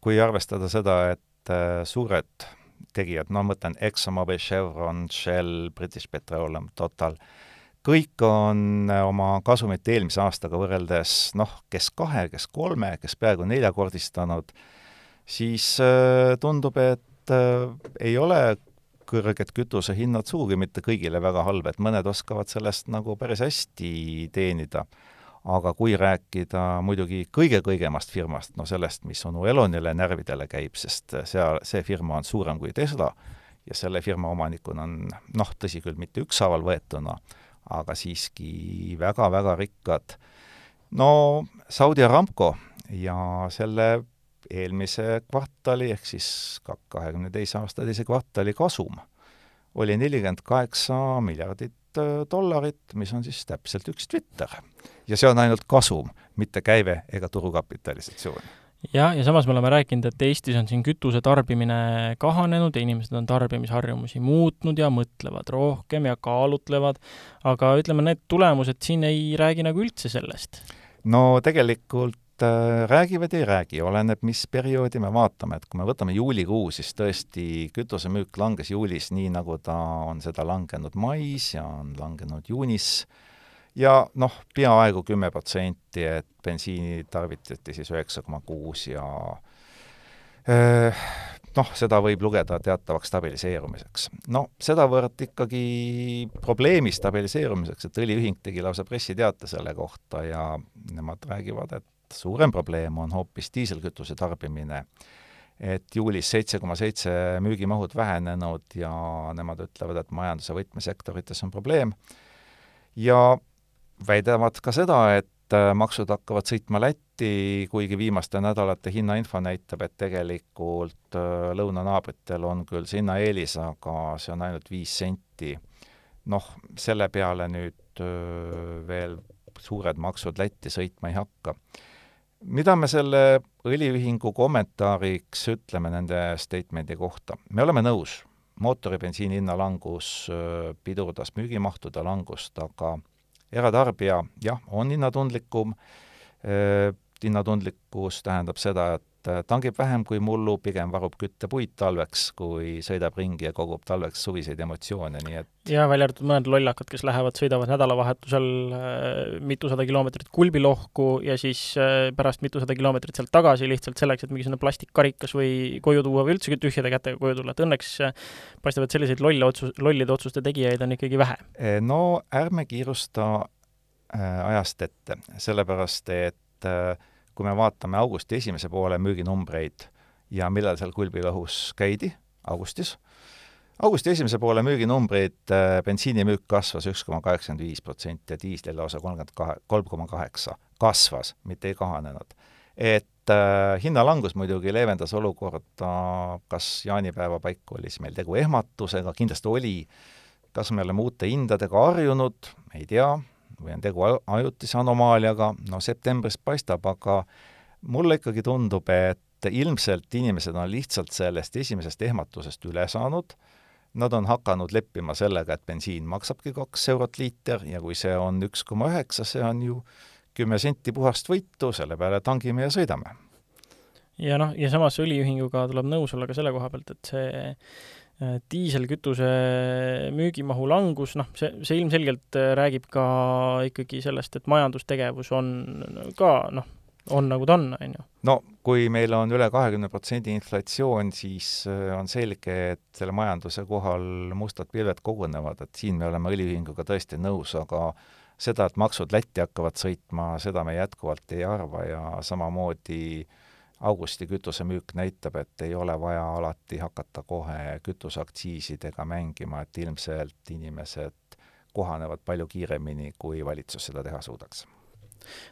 kui arvestada seda, et äh, suured tegijad, no ma mõtlen ExxonMobil, Chevron, Shell, British Petroleum, Total, kõik on äh, oma kasumit eelmise aastaga võrreldes noh, kes kahe, kes kolme, kes peaaegu neljakordistanud, siis äh, tundub, et äh, ei ole kõrged kütusehinnad sugugi mitte kõigile väga halb, et mõned oskavad sellest nagu päris hästi teenida. aga kui rääkida muidugi kõige-kõigemast firmast, no sellest, mis onu Elonile närvidele käib, sest seal, see firma on suurem kui Tesla ja selle firma omanikud on noh, tõsi küll, mitte ükshaaval võetuna, aga siiski väga-väga rikkad. no Saudi Aramco ja selle eelmise kvartali ehk siis kahekümne teise aasta teise kvartali kasum oli nelikümmend kaheksa miljardit äh, dollarit, mis on siis täpselt üks Twitter. ja see on ainult kasum, mitte käive ega turukapitalisatsioon jah, ja samas me oleme rääkinud, et Eestis on siin kütuse tarbimine kahanenud ja inimesed on tarbimisharjumusi muutnud ja mõtlevad rohkem ja kaalutlevad, aga ütleme, need tulemused siin ei räägi nagu üldse sellest. no tegelikult äh, räägivad, ei räägi, oleneb, mis perioodi me vaatame, et kui me võtame juulikuu, siis tõesti kütusemüük langes juulis nii, nagu ta on seda langenud mais ja on langenud juunis äh, ja noh, peaaegu kümme protsenti, et bensiini tarvitati siis üheksa koma kuus ja noh, seda võib lugeda teatavaks stabiliseerumiseks. no sedavõrd ikkagi probleemi stabiliseerumiseks, et õliühing tegi lausa pressiteate selle kohta ja nemad räägivad, et suurem probleem on hoopis diiselkütuse tarbimine, et juulis seitse koma seitse müügimahud vähenenud ja nemad ütlevad, et majanduse võtmesektorites on probleem ja väidavad ka seda, et äh, maksud hakkavad sõitma Lätti, kuigi viimaste nädalate hinnainfo näitab, et tegelikult äh, lõunanaabritel on küll see hinnaeelis, aga see on ainult viis senti. noh, selle peale nüüd äh, veel suured maksud Lätti sõitma ei hakka. mida me selle õliühingu kommentaariks ütleme nende statement'i kohta? me oleme nõus, mootoribensiini hinna langus pidurdas müügimahtude langust, aga eratarbija jah, on hinnatundlikum, hinnatundlikkus tähendab seda, et tangib vähem kui mullu, pigem varub küttepuid talveks, kui sõidab ringi ja kogub talveks suviseid emotsioone, nii et jaa, välja arvatud mõned lollakad, kes lähevad, sõidavad nädalavahetusel äh, mitusada kilomeetrit kulbilohku ja siis äh, pärast mitusada kilomeetrit sealt tagasi lihtsalt selleks, et mingisugune plastikkarikas või koju tuua või üldsegi tühjade kätega koju tulla, et õnneks äh, paistab, et selliseid lolle otsus, lollide otsuste tegijaid on ikkagi vähe. no ärme kiirusta ajast ette, sellepärast et äh, kui me vaatame augusti esimese poole müüginumbreid ja millal seal kulbilõhus käidi, augustis, augusti esimese poole müüginumbreid, äh, bensiinimüük kasvas üks koma kaheksakümmend viis protsenti ja diislil lausa kolmkümmend kahe, kolm koma kaheksa. kasvas, mitte ei kahanenud. et äh, hinnalangus muidugi leevendas olukorda, kas jaanipäeva paiku oli siis meil tegu ehmatusega, kindlasti oli, kas me oleme uute hindadega harjunud, ei tea, või on tegu ajutise anomaaliaga, no septembris paistab, aga mulle ikkagi tundub, et ilmselt inimesed on lihtsalt sellest esimesest ehmatusest üle saanud, nad on hakanud leppima sellega, et bensiin maksabki kaks eurot liiter ja kui see on üks koma üheksa, see on ju kümme senti puhast võitu, selle peale tangime ja sõidame. ja noh, ja samas õliühinguga tuleb nõus olla ka selle koha pealt, et see diiselkütuse müügimahu langus, noh, see, see ilmselgelt äh, räägib ka ikkagi sellest, et majandustegevus on ka noh, on nagu ta on, on ju. no kui meil on üle kahekümne protsendi inflatsioon, siis äh, on selge, et selle majanduse kohal mustad pilved kogunevad, et siin me oleme õliühinguga tõesti nõus, aga seda, et maksud Lätti hakkavad sõitma, seda me jätkuvalt ei arva ja samamoodi äh, augusti kütusemüük näitab, et ei ole vaja alati hakata kohe kütuseaktsiisidega mängima, et ilmselt inimesed kohanevad palju kiiremini, kui valitsus seda teha suudaks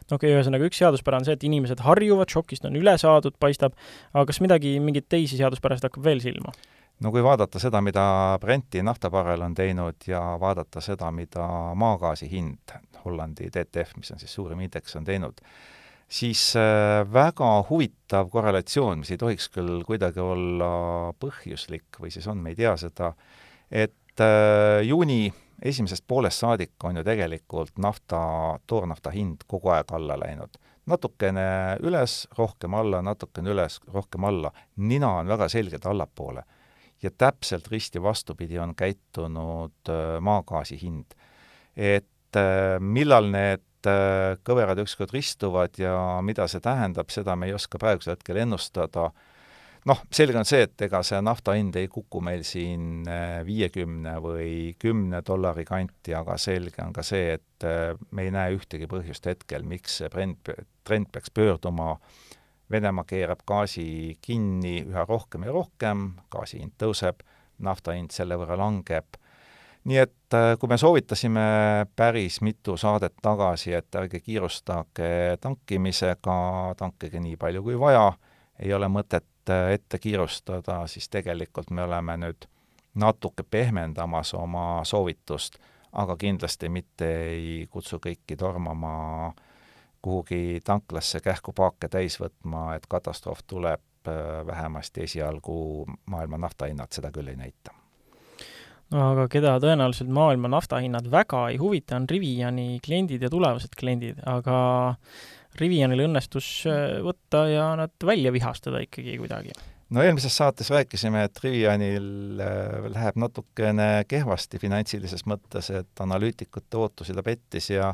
no okei okay,, ühesõnaga üks seaduspära on see, et inimesed harjuvad, šokist on üle saadud, paistab, aga kas midagi, mingeid teisi seaduspärasid hakkab veel silma? no kui vaadata seda, mida Brenti naftabarrel on teinud ja vaadata seda, mida maagaasi hind, Hollandi TTF, mis on siis suurim indeks, on teinud, siis äh, väga huvitav korrelatsioon, mis ei tohiks küll kuidagi olla põhjuslik või siis on, me ei tea seda, et äh, juuni esimesest poolest saadik on ju tegelikult nafta, toornafta hind kogu aeg alla läinud. natukene üles, rohkem alla, natukene üles, rohkem alla. nina on väga selgelt allapoole. ja täpselt risti vastupidi on käitunud äh, maagaasi hind. et millal need kõverad ükskord ristuvad ja mida see tähendab, seda me ei oska praegusel hetkel ennustada. noh, selge on see, et ega see nafta hind ei kuku meil siin äh, viiekümne või kümne dollari kanti, aga selge on ka see, et äh, me ei näe ühtegi põhjust hetkel, miks see trend, trend peaks pöörduma Venemaa keerab gaasi kinni üha rohkem ja rohkem, gaasi hind tõuseb, nafta hind selle võrra langeb nii et äh, kui me soovitasime päris mitu saadet tagasi, et ärge kiirustage tankimisega, tankige nii palju kui vaja, ei ole mõtet äh, ette kiirustada, siis tegelikult me oleme nüüd natuke pehmendamas oma soovitust, aga kindlasti mitte ei kutsu kõiki tormama kuhugi tanklasse kähku paake täis võtma, et katastroof tuleb, äh, vähemasti esialgu maailma naftahinnad seda küll ei näita aga keda tõenäoliselt maailma naftahinnad väga ei huvita, on Riviani kliendid ja tulevased kliendid, aga Rivianil õnnestus äh, võtta ja nad välja vihastada ikkagi kuidagi. no eelmises saates rääkisime, et Rivianil äh, läheb natukene kehvasti finantsilises mõttes, et analüütikute ootusi ta pettis ja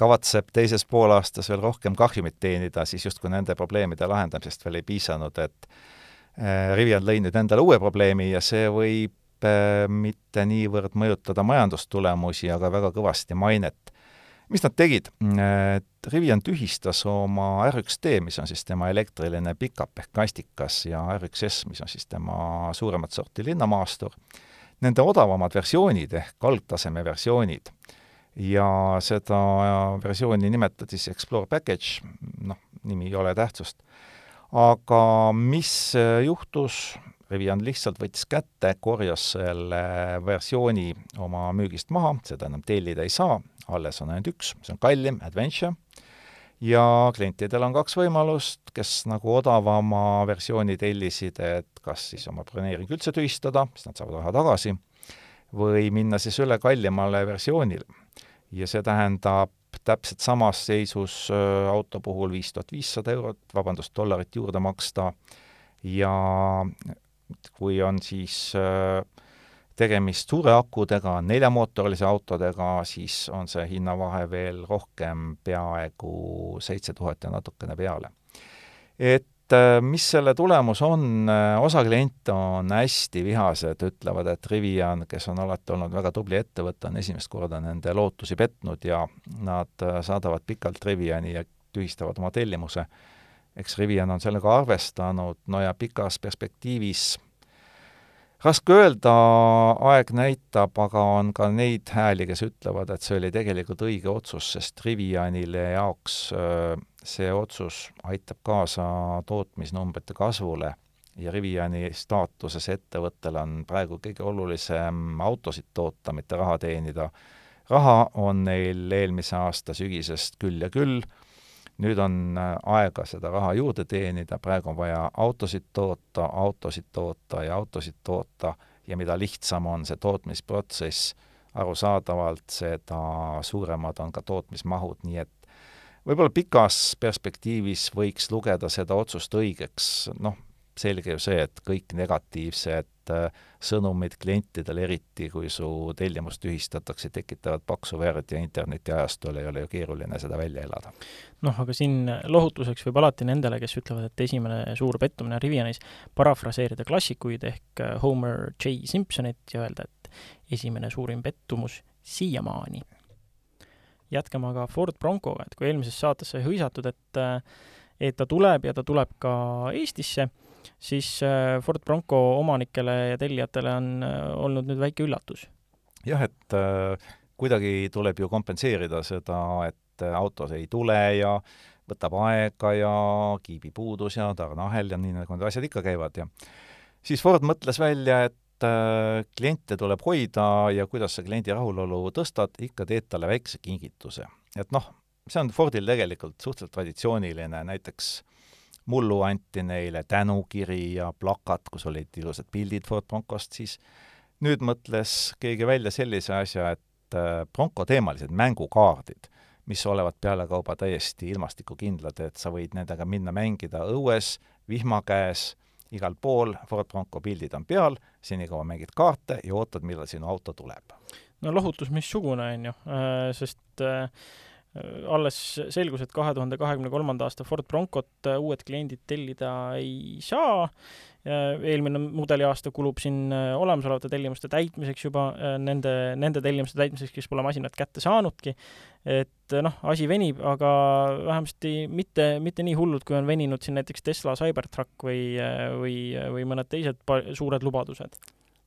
kavatseb teises poolaastas veel rohkem kahjumit teenida, siis justkui nende probleemide lahendamisest veel ei piisanud, et Rivian lõi nüüd endale uue probleemi ja see võib mitte niivõrd mõjutada majandustulemusi, aga väga kõvasti mainet mis nad tegid? Rivian tühistas oma R1D, mis on siis tema elektriline pikap ehk kastikas, ja R1S, mis on siis tema suuremat sorti linnamaastur, nende odavamad versioonid ehk algtaseme versioonid. ja seda versiooni nimetati siis Explore Package, noh, nimi ei ole tähtsust. aga mis juhtus, Rivian lihtsalt võttis kätte, korjas selle versiooni oma müügist maha, seda enam tellida ei saa, alles on ainult üks, see on kallim, Adventure, ja klientidel on kaks võimalust, kes nagu odavama versiooni tellisid, et kas siis oma broneering üldse tühistada, siis nad saavad raha tagasi, või minna siis üle kallimale versioonile. ja see tähendab täpselt samas seisus auto puhul viis tuhat viissada eurot, vabandust, dollarit juurde maksta ja kui on siis äh, tegemist suure akudega, neljamootorilise autodega, siis on see hinnavahe veel rohkem, peaaegu seitse tuhat ja natukene peale. et äh, mis selle tulemus on, osa kliente on hästi vihased, ütlevad, et Rivian, kes on alati olnud väga tubli ettevõte, on esimest korda nende lootusi petnud ja nad äh, saadavad pikalt Riviani ja tühistavad oma tellimuse. Eks Rivian on sellega arvestanud, no ja pikas perspektiivis raske öelda, aeg näitab, aga on ka neid hääli, kes ütlevad, et see oli tegelikult õige otsus, sest Rivianile jaoks see otsus aitab kaasa tootmisnumbrite kasvule ja Riviani staatuses ettevõttel on praegu kõige olulisem autosid toota, mitte raha teenida. raha on neil eelmise aasta sügisest küll ja küll nüüd on äh, aega seda raha juurde teenida, praegu on vaja autosid toota, autosid toota ja autosid toota ja mida lihtsam on see tootmisprotsess, arusaadavalt seda suuremad on ka tootmismahud, nii et võib-olla pikas perspektiivis võiks lugeda seda otsust õigeks, noh, selge ju see, et kõik negatiivsed äh, sõnumid klientidele, eriti kui su tellimus tühistatakse, tekitavad paksu verd ja internetiajastul ei ole ju keeruline seda välja elada. noh, aga siin lohutuseks võib alati nendele, kes ütlevad, et esimene suur pettumine Rivianis, parafraseerida klassikuid ehk äh, Homer J. Simpsonit ja öelda, et esimene suurim pettumus siiamaani. jätkame aga Ford Broncoga, et kui eelmises saates sai hõisatud, et äh, et ta tuleb ja ta tuleb ka Eestisse siis äh, Ford Bronco omanikele ja tellijatele on äh, olnud nüüd väike üllatus. jah, et äh, kuidagi tuleb ju kompenseerida seda, et autos ei tule ja võtab aega ja kiibipuudus ja tarneahel ja nii, nagu need asjad ikka käivad ja siis Ford mõtles välja, et kliente tuleb hoida ja kuidas sa kliendi rahulolu tõstad, ikka teed talle väikse kingituse. et noh, see on Fordil tegelikult suhteliselt traditsiooniline, näiteks mullu anti neile tänukiri ja plakat, kus olid ilusad pildid Ford Broncost, siis nüüd mõtles keegi välja sellise asja, et äh, Bronco teemalised mängukaardid, mis olevat pealekauba täiesti ilmastikukindlad, et sa võid nendega minna mängida õues, vihma käes, igal pool, Ford Bronco pildid on peal, senikaua mängid kaarte ja ootad, millal sinu auto tuleb. no lohutus missugune, on ju, äh, sest Äh, alles selgus, et kahe tuhande kahekümne kolmanda aasta Ford Broncot äh, uued kliendid tellida ei saa. eelmine mudeliaasta kulub siin äh, olemasolevate tellimuste täitmiseks juba, nende, nende tellimuste täitmiseks, kes pole masinat kätte saanudki. et noh, asi venib, aga vähemasti mitte, mitte nii hullult, kui on veninud siin näiteks Tesla Cybertruck või, või, või mõned teised suured lubadused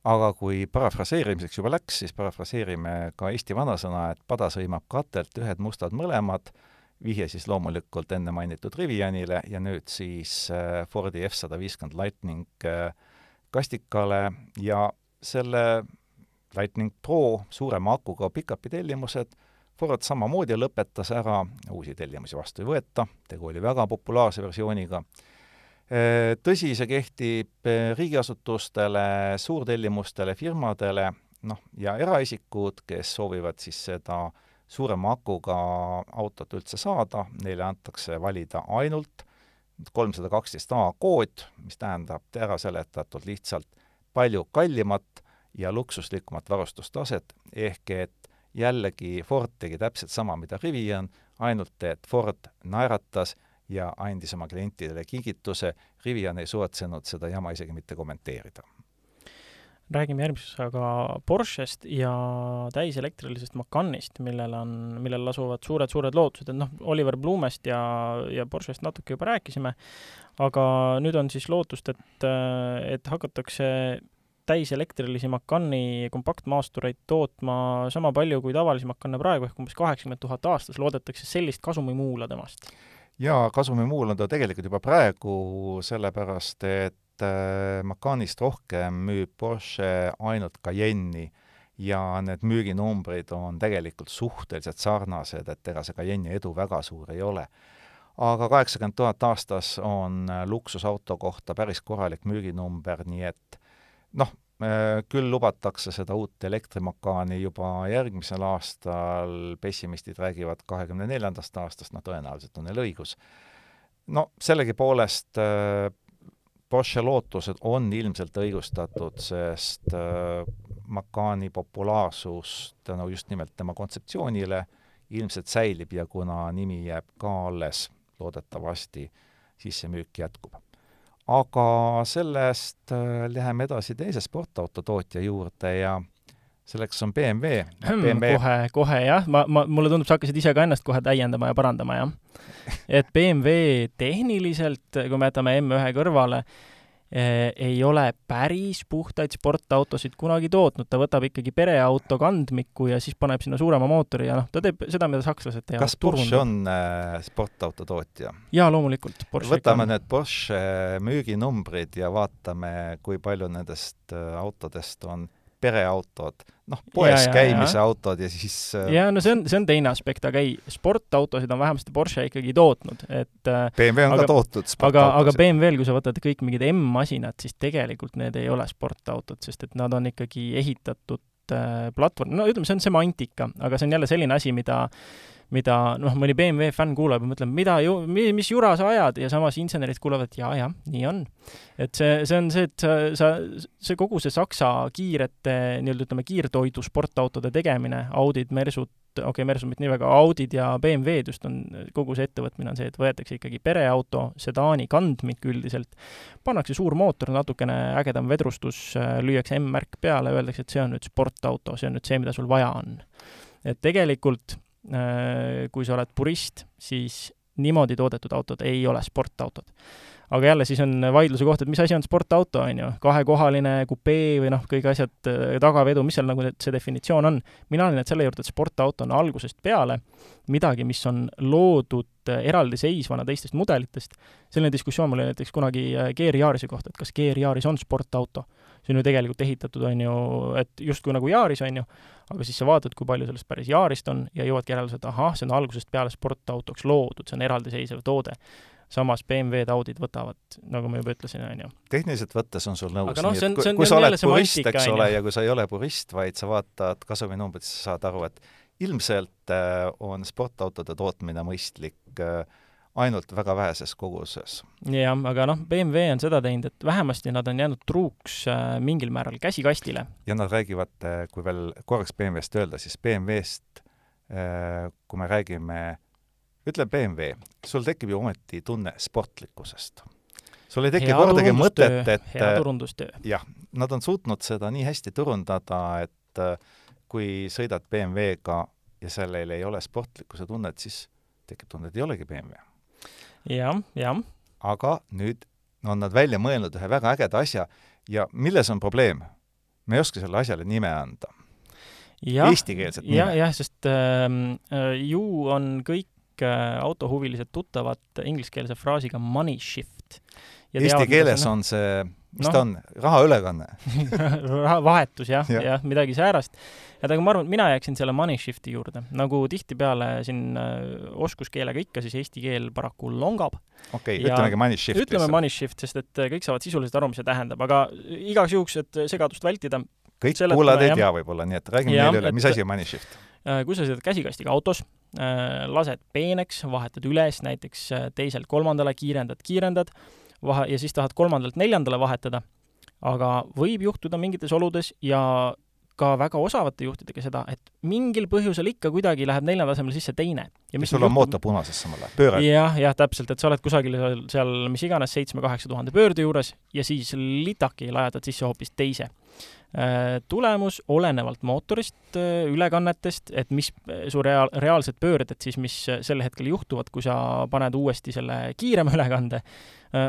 aga kui parafraseerimiseks juba läks, siis parafraseerime ka Eesti vanasõna, et pada sõimab katelt, ühed mustad mõlemad, vihje siis loomulikult enne mainitud Rivianile ja nüüd siis äh, Fordi F sada viiskümmend Lightning äh, kastikale ja selle Lightning Pro suurema akuga pikapi tellimused. Ford samamoodi lõpetas ära, uusi tellimusi vastu ei võeta, tegu oli väga populaarse versiooniga tõsi, see kehtib äh, riigiasutustele, suurtellimustele, firmadele, noh, ja eraisikud, kes soovivad siis seda suurema akuga autot üldse saada, neile antakse valida ainult kolmsada kaksteist A kood, mis tähendab ära seletatult lihtsalt palju kallimat ja luksuslikumat varustustaset, ehk et jällegi Ford tegi täpselt sama, mida Rivian, ainult et Ford naeratas ja andis oma klientidele kingituse, Rivian ei suvatsenud seda jama isegi mitte kommenteerida. Räägime järgmises aga Porschest ja täiselektrilisest Macanist, millel on, millel asuvad suured-suured lootused, et noh, Oliver Blumest ja, ja Porschest natuke juba rääkisime, aga nüüd on siis lootust, et, et hakatakse täiselektrilisi Macani kompaktmaastureid tootma sama palju kui tavalisi Macane praegu, ehk umbes kaheksakümmend tuhat aastas, loodetakse sellist kasumimuula temast? Jaa, kasumimuul on ta tegelikult juba praegu, sellepärast et Äh, Macanist rohkem müüb Porsche ainult Cayenne'i ja need müüginumbrid on tegelikult suhteliselt sarnased, et ega see Cayenne'i edu väga suur ei ole. aga kaheksakümmend tuhat aastas on äh, luksusauto kohta päris korralik müüginumber, nii et noh, küll lubatakse seda uut elektrimakaani juba järgmisel aastal, pessimistid räägivad kahekümne neljandast aastast, no tõenäoliselt on neil õigus. no sellegipoolest Porsche lootused on ilmselt õigustatud, sest äh, Macani populaarsus tänu just nimelt tema kontseptsioonile ilmselt säilib ja kuna nimi jääb ka alles, loodetavasti, siis see müük jätkub. Aga sellest äh, läheme edasi teise sportauto tootja juurde ja selleks on BMW, BMW.. kohe, kohe jah, ma, ma, mulle tundub, sa hakkasid ise ka ennast kohe täiendama ja parandama, jah. et BMW tehniliselt, kui me jätame M1 kõrvale ei ole päris puhtaid sportautosid kunagi tootnud, ta võtab ikkagi pereauto kandmiku ja siis paneb sinna suurema mootori ja noh, ta teeb seda, mida sakslased teevad. kas Porsche on äh, sportauto tootja? jaa, loomulikult. võtame need Porsche müüginumbrid ja vaatame, kui palju nendest äh, autodest on pereautod, noh, poes ja, käimise ja, autod ja siis äh, jaa, no see on, see on teine aspekt, aga ei, sportautosid on vähemasti Porsche ikkagi tootnud, et äh, BMW on aga, ka tootnud aga, aga BMW-l, kui sa võtad kõik mingid M-masinad, siis tegelikult need ei ole sportautod, sest et nad on ikkagi ehitatud äh, platvorm, no ütleme, see on semantika, aga see on jälle selline asi, mida mida noh, mõni BMW fänn kuuleb ja mõtleb, mida ju, mis jura sa ajad ja samas insenerid kuulevad, et jaa, jah, nii on. et see, see on see, et sa, sa, see kogu see Saksa kiirete nii-öelda ütleme, kiirtoidu sportautode tegemine, Audid, Mersud, okei okay,, Mersud mitte nii väga, Audid ja BMW-d just on, kogu see ettevõtmine on see, et võetakse ikkagi pereauto, sedaani kandmik üldiselt, pannakse suur mootor, natukene ägedam vedrustus, lüüakse M-märk peale, öeldakse, et see on nüüd sportauto, see on nüüd see, mida sul vaja on. et tegelikult kui sa oled purist, siis niimoodi toodetud autod ei ole sportautod. aga jälle, siis on vaidluse koht, et mis asi on sportauto, on ju, kahekohaline kupee või noh, kõik asjad, äh, tagavedu, mis seal nagu see definitsioon on. mina olen nüüd selle juurde, et sportauto on algusest peale midagi, mis on loodud äh, eraldiseisvana teistest mudelitest. selline diskussioon mul oli näiteks kunagi GR Yarise kohta, et kas GR Yaris on sportauto see on ju tegelikult ehitatud, on ju, et justkui nagu Yaris, on ju, aga siis sa vaatad, kui palju sellest päris Yarist on ja jõuadki järeldusele, et ahah, see on algusest peale sportautoks loodud, see on eraldiseisev toode samas BMW-d, Audid võtavad, nagu ma juba ütlesin, on ju. tehniliselt võttes on sul nõus no,, nii et kui, kui sa oled purist, eks ole, ja kui sa ei ole purist, vaid sa vaatad kasuminumbrit, siis sa saad aru, et ilmselt äh, on sportautode tootmine mõistlik äh, ainult väga väheses koguses. jah, aga noh, BMW on seda teinud, et vähemasti nad on jäänud truuks äh, mingil määral käsikastile. ja nad räägivad, äh, kui veel korraks BMW-st öelda, siis BMW-st äh,, kui me räägime, ütle BMW, sul tekib ju ometi tunne sportlikkusest. sul ei teki kordagi mõtet, et hea turundustöö. jah, nad on suutnud seda nii hästi turundada, et kui sõidad BMW-ga ja sellel ei ole sportlikkuse tunnet, siis tekib tunne, et ei olegi BMW jah, jah. aga nüüd on nad välja mõelnud ühe väga ägeda asja ja milles on probleem? me ei oska sellele asjale nime anda. Eestikeelset nime. jah, jah, sest ähm, äh, ju on kõik äh, autohuvilised tuttavad ingliskeelse fraasiga money shift. Eesti keeles on see mis no. ta on, rahaülekanne rahavahetus jah ja., jah, midagi säärast. et aga ma arvan, et mina jääksin selle money shift'i juurde, nagu tihtipeale siin äh, oskuskeelega ikka, siis eesti keel paraku longab. okei okay,, ütlemegi money shift. ütleme money shift, sest et äh, kõik saavad sisuliselt aru, mis see tähendab, aga igaks juhuks, et segadust vältida. kõik kuulajad ei tea võib-olla, nii et räägime neile üle, mis asi on money shift äh, kui sa sõidad käsikastiga autos, lased peeneks, vahetad üles näiteks teiselt kolmandale, kiirendad, kiirendad, vahe, ja siis tahad kolmandalt neljandale vahetada, aga võib juhtuda mingites oludes ja ka väga osavate juhtidega seda, et mingil põhjusel ikka kuidagi läheb neljatasemel sisse teine. ja mis sul on mootor punases samal ajal, pööre? jah, jah, täpselt, et sa oled kusagil seal, seal mis iganes seitsme-kaheksa tuhande pöörde juures ja siis litaki lajatad sisse hoopis teise Äh, tulemus olenevalt mootorist, äh, ülekannetest, et mis äh, su reaal, reaalsed pöörded siis, mis sel hetkel juhtuvad, kui sa paned uuesti selle kiirema ülekande,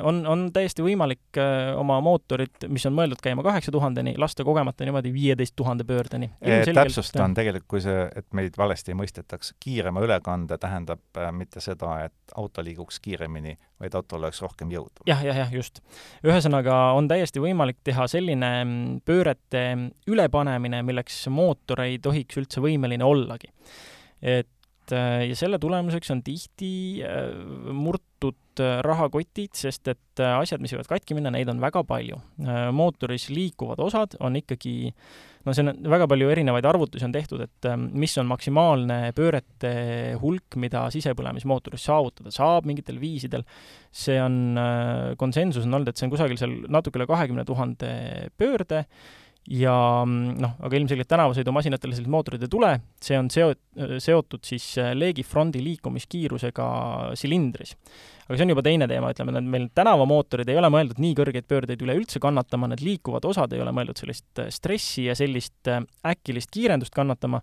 on, on täiesti võimalik oma mootorit, mis on mõeldud käima kaheksa tuhandeni, lasta kogemata niimoodi viieteist tuhande pöördeni. täpsustan tegelikult, kui see, et meid valesti ei mõistetaks, kiirema ülekande tähendab mitte seda, et auto liiguks kiiremini, vaid autol oleks rohkem jõudu ja,. jah, jah, jah, just. ühesõnaga on täiesti võimalik teha selline mm, pöörete ülepanemine, milleks mootor ei tohiks üldse võimeline ollagi. et äh, ja selle tulemuseks on tihti äh, äh, rahakotid, sest et asjad, mis võivad katki minna, neid on väga palju. mootoris liikuvad osad on ikkagi no see on, väga palju erinevaid arvutusi on tehtud, et mis on maksimaalne pöörete hulk, mida sisepõlemismootoris saavutada saab mingitel viisidel, see on, äh, konsensus on olnud, et see on kusagil seal natuke üle kahekümne tuhande pöörde ja mm, noh, aga ilmselgelt tänavasõidumasinatele sellised mootorid ei tule, see on seo-, seotud siis äh, leegifrondi liikumiskiirusega silindris aga see on juba teine teema, ütleme, need meil tänavamootorid ei ole mõeldud nii kõrgeid pöördeid üleüldse kannatama, need liikuvad osad ei ole mõeldud sellist äh, stressi ja sellist äh, äkilist kiirendust kannatama,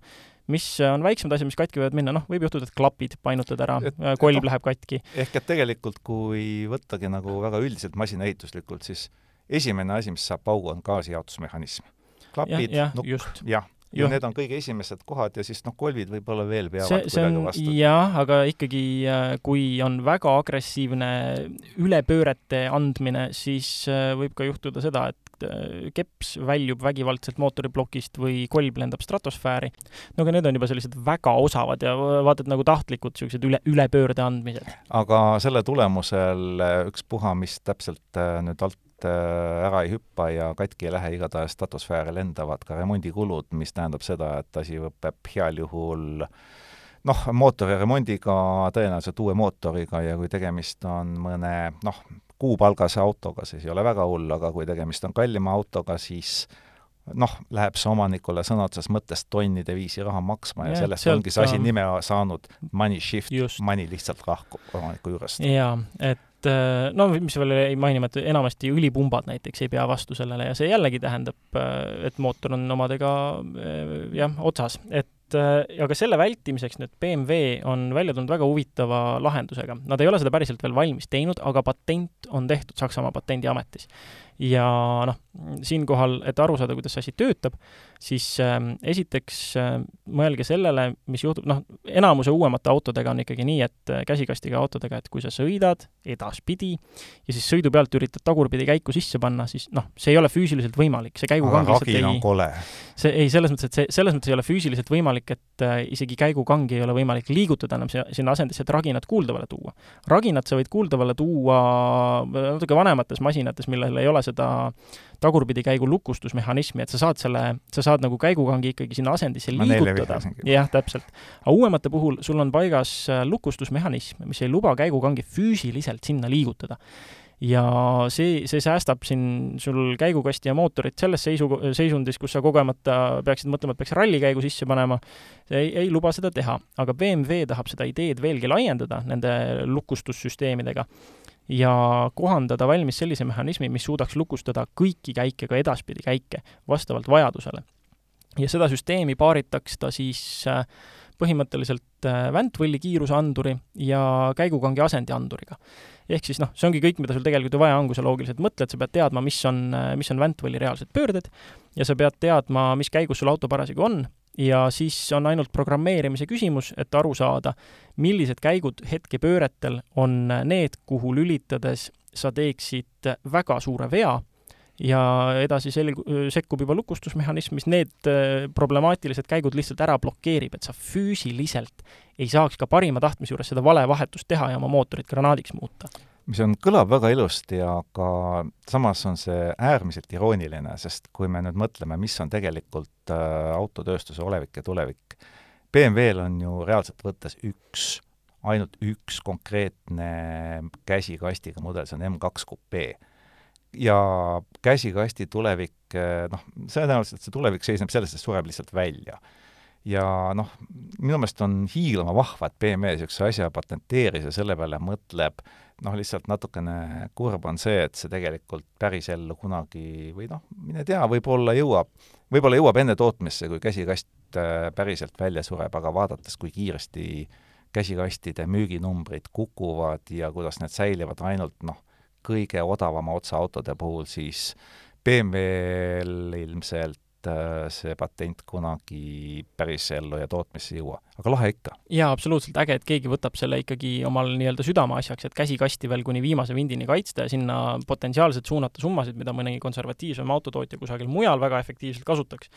mis äh, on väiksemad asjad, mis katki võivad minna, noh, võib juhtuda, et klapid painutad ära, kolb no, läheb katki. ehk et tegelikult, kui võttagi nagu väga üldiselt masinaehituslikult, siis esimene asi, mis saab paugu, on gaasijaotusmehhanism. Klapid, nukk, jah, ja need on kõige esimesed kohad ja siis noh, kolvid võib-olla veel peavad see, see on vastu. jah, aga ikkagi, äh, kui on väga agressiivne ülepöörete andmine, siis äh, võib ka juhtuda seda, et äh, keps väljub vägivaldselt mootoriplokist või kolb lendab stratosfääri. no aga need on juba sellised väga osavad ja vaata, et nagu tahtlikud niisugused üle, ülepöörde andmised. aga selle tulemusel ükspuha, mis täpselt nüüd alt Äh, ära ei hüppa ja katki ei lähe, igatahes stratosfääri lendavad ka remondikulud, mis tähendab seda, et asi peab heal juhul noh, mootori remondiga, tõenäoliselt uue mootoriga ja kui tegemist on mõne noh, kuupalgase autoga, siis ei ole väga hull, aga kui tegemist on kallima autoga, siis noh, läheb see omanikule sõna otseses mõttes tonnide viisi raha maksma ja, ja sellest ongi see asi nime saanud. Money shift, money lihtsalt lahkub omaniku juurest. jaa, et no mis veel jäi mainimata, enamasti õlipumbad näiteks ei pea vastu sellele ja see jällegi tähendab, äh, et mootor on omadega äh, jah, otsas, et aga selle vältimiseks nüüd BMW on välja tulnud väga huvitava lahendusega. Nad ei ole seda päriselt veel valmis teinud, aga patent on tehtud Saksamaa patendiametis ja noh, siinkohal, et aru saada, kuidas see asi töötab, siis äh, esiteks äh, mõelge sellele, mis juhtub, noh, enamuse uuemate autodega on ikkagi nii, et äh, käsikastiga autodega, et kui sa sõidad edaspidi ja siis sõidu pealt üritad tagurpidi käiku sisse panna, siis noh, see ei ole füüsiliselt võimalik, see käigukang lihtsalt ei see ei, selles mõttes, et see, selles mõttes ei ole füüsiliselt võimalik, et äh, isegi käigukangi ei ole võimalik liigutada enam sinna asendisse, et raginat kuuldavale tuua. raginat sa võid kuuldavale tuua natuke vanemates masinates, millel ei ole seda tagurpidi käigu lukustusmehhanismi, et sa saad selle, sa saad nagu käigukangi ikkagi sinna asendisse liigutada. jah, täpselt. aga uuemate puhul sul on paigas äh, lukustusmehhanism, mis ei luba käigukangi füüsiliselt sinna liigutada ja see, see säästab siin sul käigukasti ja mootorit selles seisu, seisundis, kus sa kogemata peaksid mõtlema, et peaks rallikäigu sisse panema, ei, ei luba seda teha. aga BMW tahab seda ideed veelgi laiendada nende lukustussüsteemidega ja kohandada valmis sellise mehhanismi, mis suudaks lukustada kõiki käike, ka edaspidi käike, vastavalt vajadusele. ja seda süsteemi paaritaks ta siis äh, põhimõtteliselt äh, väntvõlli kiiruseanduri ja käigukangi asendianduriga. Ehk siis noh, see ongi kõik, mida sul tegelikult ju vaja on, kui sa loogiliselt mõtled, sa pead teadma, mis on, äh, mis on väntvõlli reaalsed pöörded ja sa pead teadma, mis käigus sul auto parasjagu on. Ja siis on ainult programmeerimise küsimus, et aru saada, millised käigud hetkepööretel on need, kuhu lülitades sa teeksid väga suure vea ja edasi selg-, sekkub juba lukustusmehhanism, mis need äh, problemaatilised käigud lihtsalt ära blokeerib, et sa füüsiliselt ei saaks ka parima tahtmise juures seda valevahetust teha ja oma mootorit granaadiks muuta mis on, kõlab väga ilusti, aga samas on see äärmiselt irooniline, sest kui me nüüd mõtleme, mis on tegelikult äh, autotööstuse olevik ja tulevik, BMW-l on ju reaalselt võttes üks, ainult üks konkreetne käsikastiga mudel, see on M2 kupee. Ja käsikasti tulevik, noh, tõenäoliselt see tulevik seisneb selles, et sureb lihtsalt välja. Ja noh, minu meelest on hiilama vahva, et BMW niisuguse asja patenteeris ja selle peale mõtleb, noh, lihtsalt natukene kurb on see, et see tegelikult pärisellu kunagi või noh, mine tea, võib-olla jõuab, võib-olla jõuab enne tootmisse, kui käsikast äh, päriselt välja sureb, aga vaadates, kui kiiresti käsikastide müüginumbrid kukuvad ja kuidas need säilivad ainult noh, kõige odavama otsa autode puhul, siis BMW-l ilmselt Äh, see patent kunagi päris ellu ja tootmisse ei jõua. aga lahe ikka. jaa, absoluutselt äge, et keegi võtab selle ikkagi omal nii-öelda südameasjaks, et käsikasti veel kuni viimase vindini kaitsta ja sinna potentsiaalselt suunata summasid, mida mõni konservatiivsem autotootja kusagil mujal väga efektiivselt kasutaks.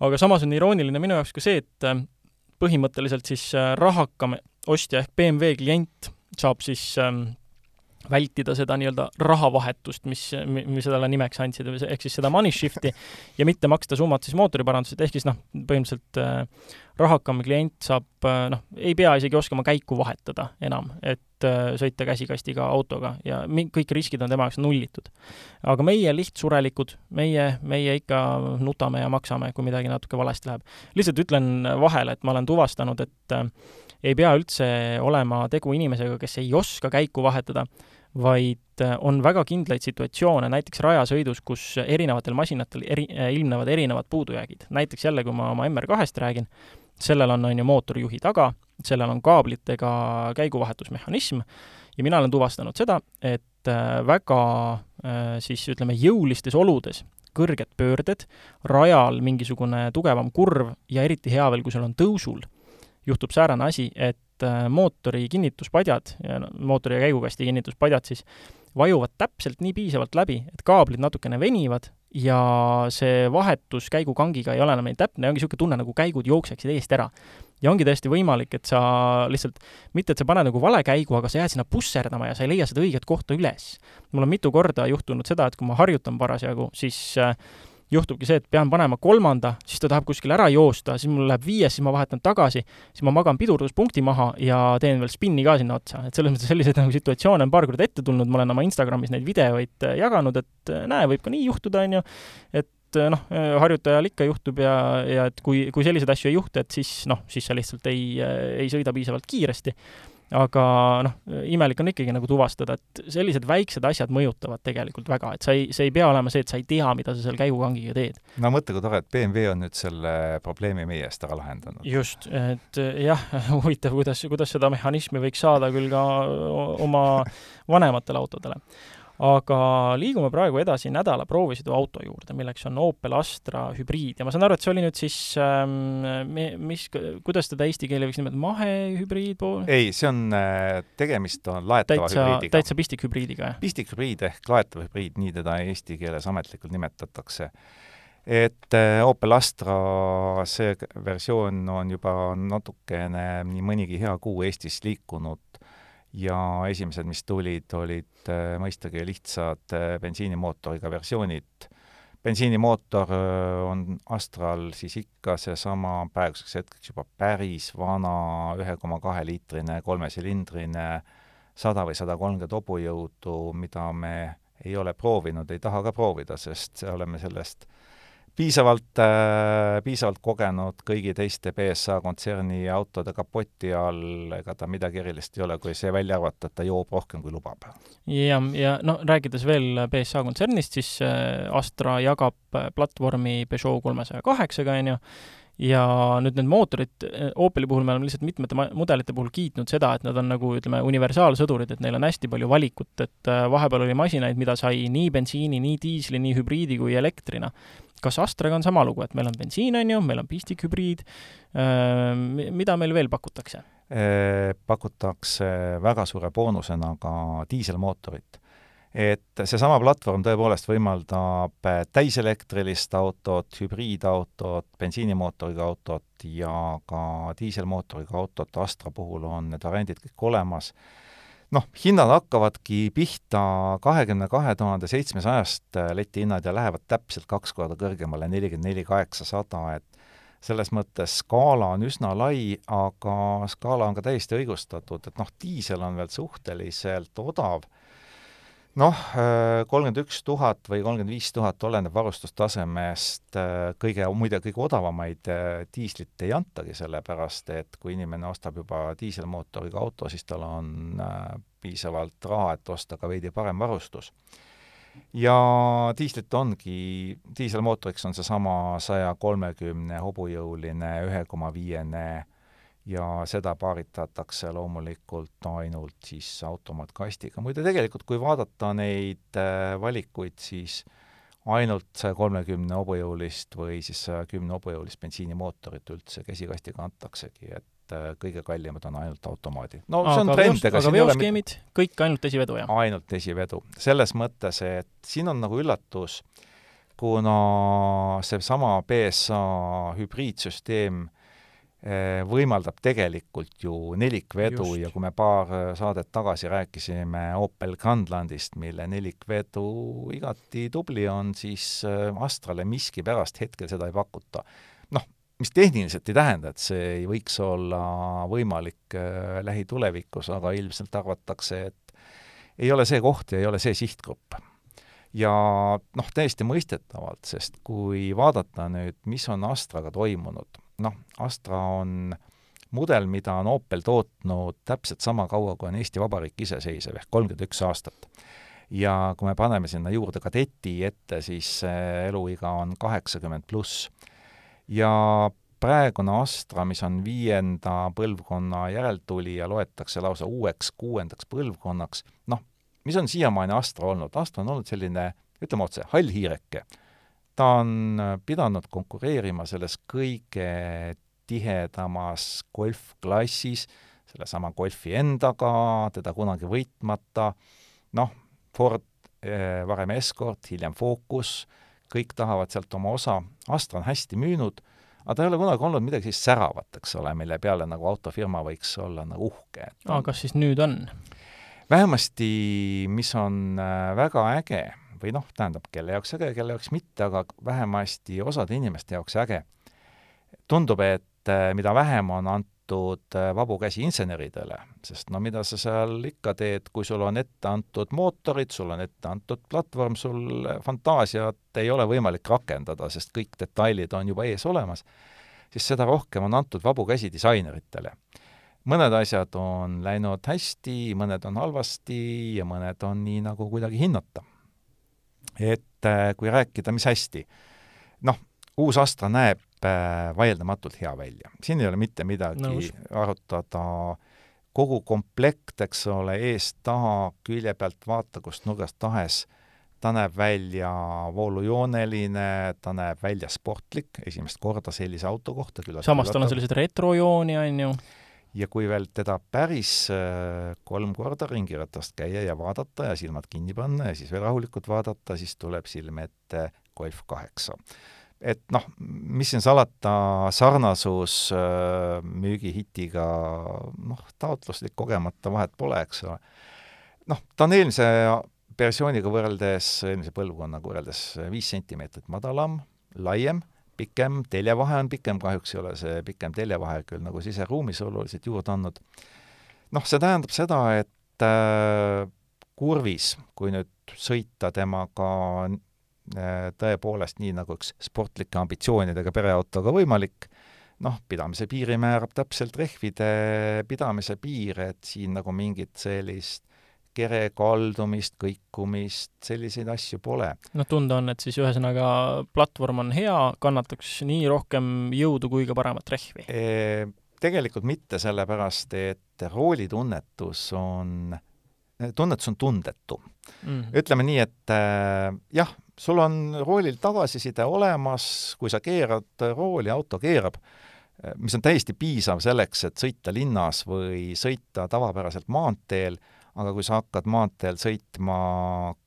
aga samas on irooniline minu jaoks ka see, et äh, põhimõtteliselt siis äh, rahakam ostja ehk BMW klient saab siis ähm, vältida seda nii-öelda rahavahetust, mis, mis sellele nimeks andsid, ehk siis seda money shift'i ja mitte maksta summat siis mootoriparandused, ehk siis noh, põhimõtteliselt äh, rahakam klient saab äh, noh, ei pea isegi oskama käiku vahetada enam, et äh, sõita käsikastiga autoga ja kõik riskid on tema jaoks nullitud. aga meie lihtsurelikud, meie, meie ikka nutame ja maksame, kui midagi natuke valesti läheb. lihtsalt ütlen vahele, et ma olen tuvastanud, et äh, ei pea üldse olema tegu inimesega, kes ei oska käiku vahetada vaid äh, on väga kindlaid situatsioone, näiteks rajasõidus, kus erinevatel masinatel eri, äh, ilmnevad erinevad puudujäägid. näiteks jälle, kui ma oma MR2-st räägin, sellel on, on ju, mootorijuhi taga, sellel on kaablitega käiguvahetusmehhanism ja mina olen tuvastanud seda, et äh, väga siis ütleme, jõulistes oludes kõrged pöörded, rajal mingisugune tugevam kurv ja eriti hea veel, kui sul on tõusul, juhtub säärane asi, et mootori kinnituspadjad ja mootori ja käigukasti kinnituspadjad siis vajuvad täpselt nii piisavalt läbi, et kaablid natukene venivad ja see vahetus käigukangiga ei ole enam nii täpne ongi niisugune tunne, nagu käigud jookseksid eest ära. ja ongi täiesti võimalik, et sa lihtsalt, mitte et sa paned nagu vale käigu, aga sa jääd sinna pusserdama ja sa ei leia seda õiget kohta üles. mul on mitu korda juhtunud seda, et kui ma harjutan parasjagu, siis äh, juhtubki see, et pean panema kolmanda, siis ta tahab kuskile ära joosta, siis mul läheb viies, siis ma vahetan tagasi, siis ma magan pidurduspunkti maha ja teen veel spinni ka sinna otsa, et selles mõttes selliseid nagu situatsioone on paar korda ette tulnud, ma olen oma Instagramis neid videoid äh, jaganud, et äh, näe, võib ka nii juhtuda, on ju, et äh, noh, harjutajal ikka juhtub ja, ja et kui, kui selliseid asju ei juhtu, et siis noh, siis sa lihtsalt ei, ei sõida piisavalt kiiresti aga noh, imelik on ikkagi nagu tuvastada, et sellised väiksed asjad mõjutavad tegelikult väga, et sa ei, see ei pea olema see, et sa ei tea, mida sa seal käigukangiga teed. no mõtle, kui tore, et BMW on nüüd selle probleemi meie eest ära lahendanud. just, et jah, huvitav, kuidas, kuidas seda mehhanismi võiks saada küll ka oma vanematele autodele aga liigume praegu edasi nädala proovisõidu auto juurde, milleks on Opel Astra hübriid. Ja ma saan aru, et see oli nüüd siis ähm,, mis, kuidas teda eesti keeli võiks nimetada, mahehübriid ei, see on, äh, tegemist on laetava täitsa, hübriidiga. täitsa pistikhübriidiga, jah? pistikhübriid ehk laetav hübriid, nii teda eesti keeles ametlikult nimetatakse. Et äh, Opel Astra see versioon on juba natukene, nii mõnigi hea kuu Eestis liikunud ja esimesed, mis tulid, olid äh, mõistagi lihtsad äh, bensiinimootoriga versioonid. bensiinimootor äh, on Astral siis ikka seesama praeguseks hetkeks juba päris vana ühe koma kahe liitrine kolmesilindrine sada või sada kolmkümmend hobujõudu, mida me ei ole proovinud, ei taha ka proovida, sest oleme sellest piisavalt äh,, piisavalt kogenud kõigi teiste BSA kontserni autode kapoti all, ega ta midagi erilist ei ole, kui see välja arvata, et ta joob rohkem, kui lubab. ja, ja no rääkides veel BSA kontsernist, siis äh, Astra jagab äh, platvormi Peugeot kolmesaja kaheksaga, on ju, ja nüüd need mootorid, eh, Opeli puhul me oleme lihtsalt mitmete mudelite puhul kiitnud seda, et nad on nagu ütleme, universaalsõdurid, et neil on hästi palju valikut, et eh, vahepeal oli masinaid, mida sai nii bensiini, nii diisli, nii hübriidi kui elektrina. kas Astraga on sama lugu, et meil on bensiin, on ju, meil on pistikhübriid, eh, mida meil veel pakutakse? pakutakse väga suure boonusena ka diiselmootorit et seesama platvorm tõepoolest võimaldab täiselektrilist autot, hübriidautot, bensiinimootoriga autot ja ka diiselmootoriga autot, Astra puhul on need variandid kõik olemas. noh, hinnad hakkavadki pihta kahekümne kahe tuhande seitsmesajast letihinnad ja lähevad täpselt kaks korda kõrgemale, nelikümmend neli kaheksasada, et selles mõttes skaala on üsna lai, aga skaala on ka täiesti õigustatud, et noh, diisel on veel suhteliselt odav noh, kolmkümmend üks tuhat või kolmkümmend viis tuhat, oleneb varustustasemest, kõige, muide, kõige odavamaid diislit ei antagi, sellepärast et kui inimene ostab juba diiselmootoriga auto, siis tal on piisavalt raha, et osta ka veidi parem varustus. Ja diislit ongi, diiselmootoriks on seesama saja kolmekümne hobujõuline ühe koma viiene ja seda paaritatakse loomulikult ainult siis automaatkastiga. muide, tegelikult kui vaadata neid äh, valikuid, siis ainult saja kolmekümne hobujõulist või siis saja kümne hobujõulist bensiinimootorit üldse käsikastiga antaksegi, et äh, kõige kallimad on ainult automaadid. no see on trend, ega aga veoskeemid, kõik ainult esivedu, jah? ainult esivedu. selles mõttes, et siin on nagu üllatus, kuna seesama BSA hübriidsüsteem võimaldab tegelikult ju nelikvedu Just. ja kui me paar saadet tagasi rääkisime Opel Grandlandist, mille nelikvedu igati tubli on, siis äh, Astrale miskipärast hetkel seda ei pakuta. noh, mis tehniliselt ei tähenda, et see ei võiks olla võimalik äh, lähitulevikus, aga ilmselt arvatakse, et ei ole see koht ja ei ole see sihtgrupp. ja noh, täiesti mõistetavalt, sest kui vaadata nüüd, mis on Astraga toimunud, noh, Astra on mudel, mida on Opel tootnud täpselt sama kaua, kui on Eesti Vabariik iseseisev, ehk kolmkümmend üks aastat. ja kui me paneme sinna juurde kadeti ette, siis eluiga on kaheksakümmend pluss ja praegune Astra, mis on viienda põlvkonna järeltulija, loetakse lausa uueks kuuendaks põlvkonnaks, noh, mis on siiamaani Astra olnud, Astra on olnud selline, ütleme otse, hall hiireke. Ta on pidanud konkureerima selles kõige tihedamas golfklassis, sellesama golfi endaga, teda kunagi võitmata, noh, Ford, eh, varem Escort, hiljem Focus, kõik tahavad sealt oma osa, Astra on hästi müünud, aga ta ei ole kunagi olnud midagi sellist säravat, eks ole, mille peale nagu autofirma võiks olla nagu uhke. aa, kas siis nüüd on? vähemasti, mis on äh, väga äge või noh, tähendab, kelle jaoks äge, kelle jaoks mitte, aga vähemasti osade inimeste jaoks äge, tundub, et äh, mida vähem on antud äh, vabu käsi inseneridele, sest no mida sa seal ikka teed, kui sul on ette antud mootorid, sul on ette antud platvorm, sul fantaasiat ei ole võimalik rakendada, sest kõik detailid on juba ees olemas, siis seda rohkem on antud vabu käsi disaineritele. mõned asjad on läinud hästi, mõned on halvasti ja mõned on nii, nagu kuidagi hinnata. Et äh, kui rääkida, mis hästi, noh, uus Astra näeb äh, vaieldamatult hea välja. siin ei ole mitte midagi Nõus. arutada, kogu komplekt, eks ole, eest-taha, külje pealt, vaata kust nurgast tahes, ta näeb välja voolujooneline, ta näeb välja sportlik, esimest korda sellise auto kohta küllalt samas tal on selliseid retrojooni, on ju? Ja kui veel teda päris äh, kolm korda ringiratast käia ja vaadata ja silmad kinni panna ja siis veel rahulikult vaadata, siis tuleb silme ette Golf kaheksa et noh, mis siin salata, sarnasus äh, müügihitiga, noh, taotluslik kogemata vahet pole, eks ole. noh, ta on eelmise versiooniga võrreldes, eelmise põlvkonnaga võrreldes viis sentimeetrit madalam, laiem, pikem, teljevahe on pikem, kahjuks ei ole see pikem teljevahe küll nagu siseruumis oluliselt juurde andnud. noh, see tähendab seda, et äh, kurvis, kui nüüd sõita temaga Äh, tõepoolest nii, nagu üks sportlike ambitsioonidega pereautoga võimalik, noh, pidamise piiri määrab täpselt rehvide pidamise piir, et siin nagu mingit sellist kere kaldumist, kõikumist, selliseid asju pole. noh, tunda on, et siis ühesõnaga platvorm on hea, kannataks nii rohkem jõudu kui ka paremat rehvi e,? Tegelikult mitte, sellepärast et roolitunnetus on, tunnetus on tundetu mm.. ütleme nii, et äh, jah, sul on roolil tagasiside olemas, kui sa keerad rooli, auto keerab, mis on täiesti piisav selleks, et sõita linnas või sõita tavapäraselt maanteel, aga kui sa hakkad maanteel sõitma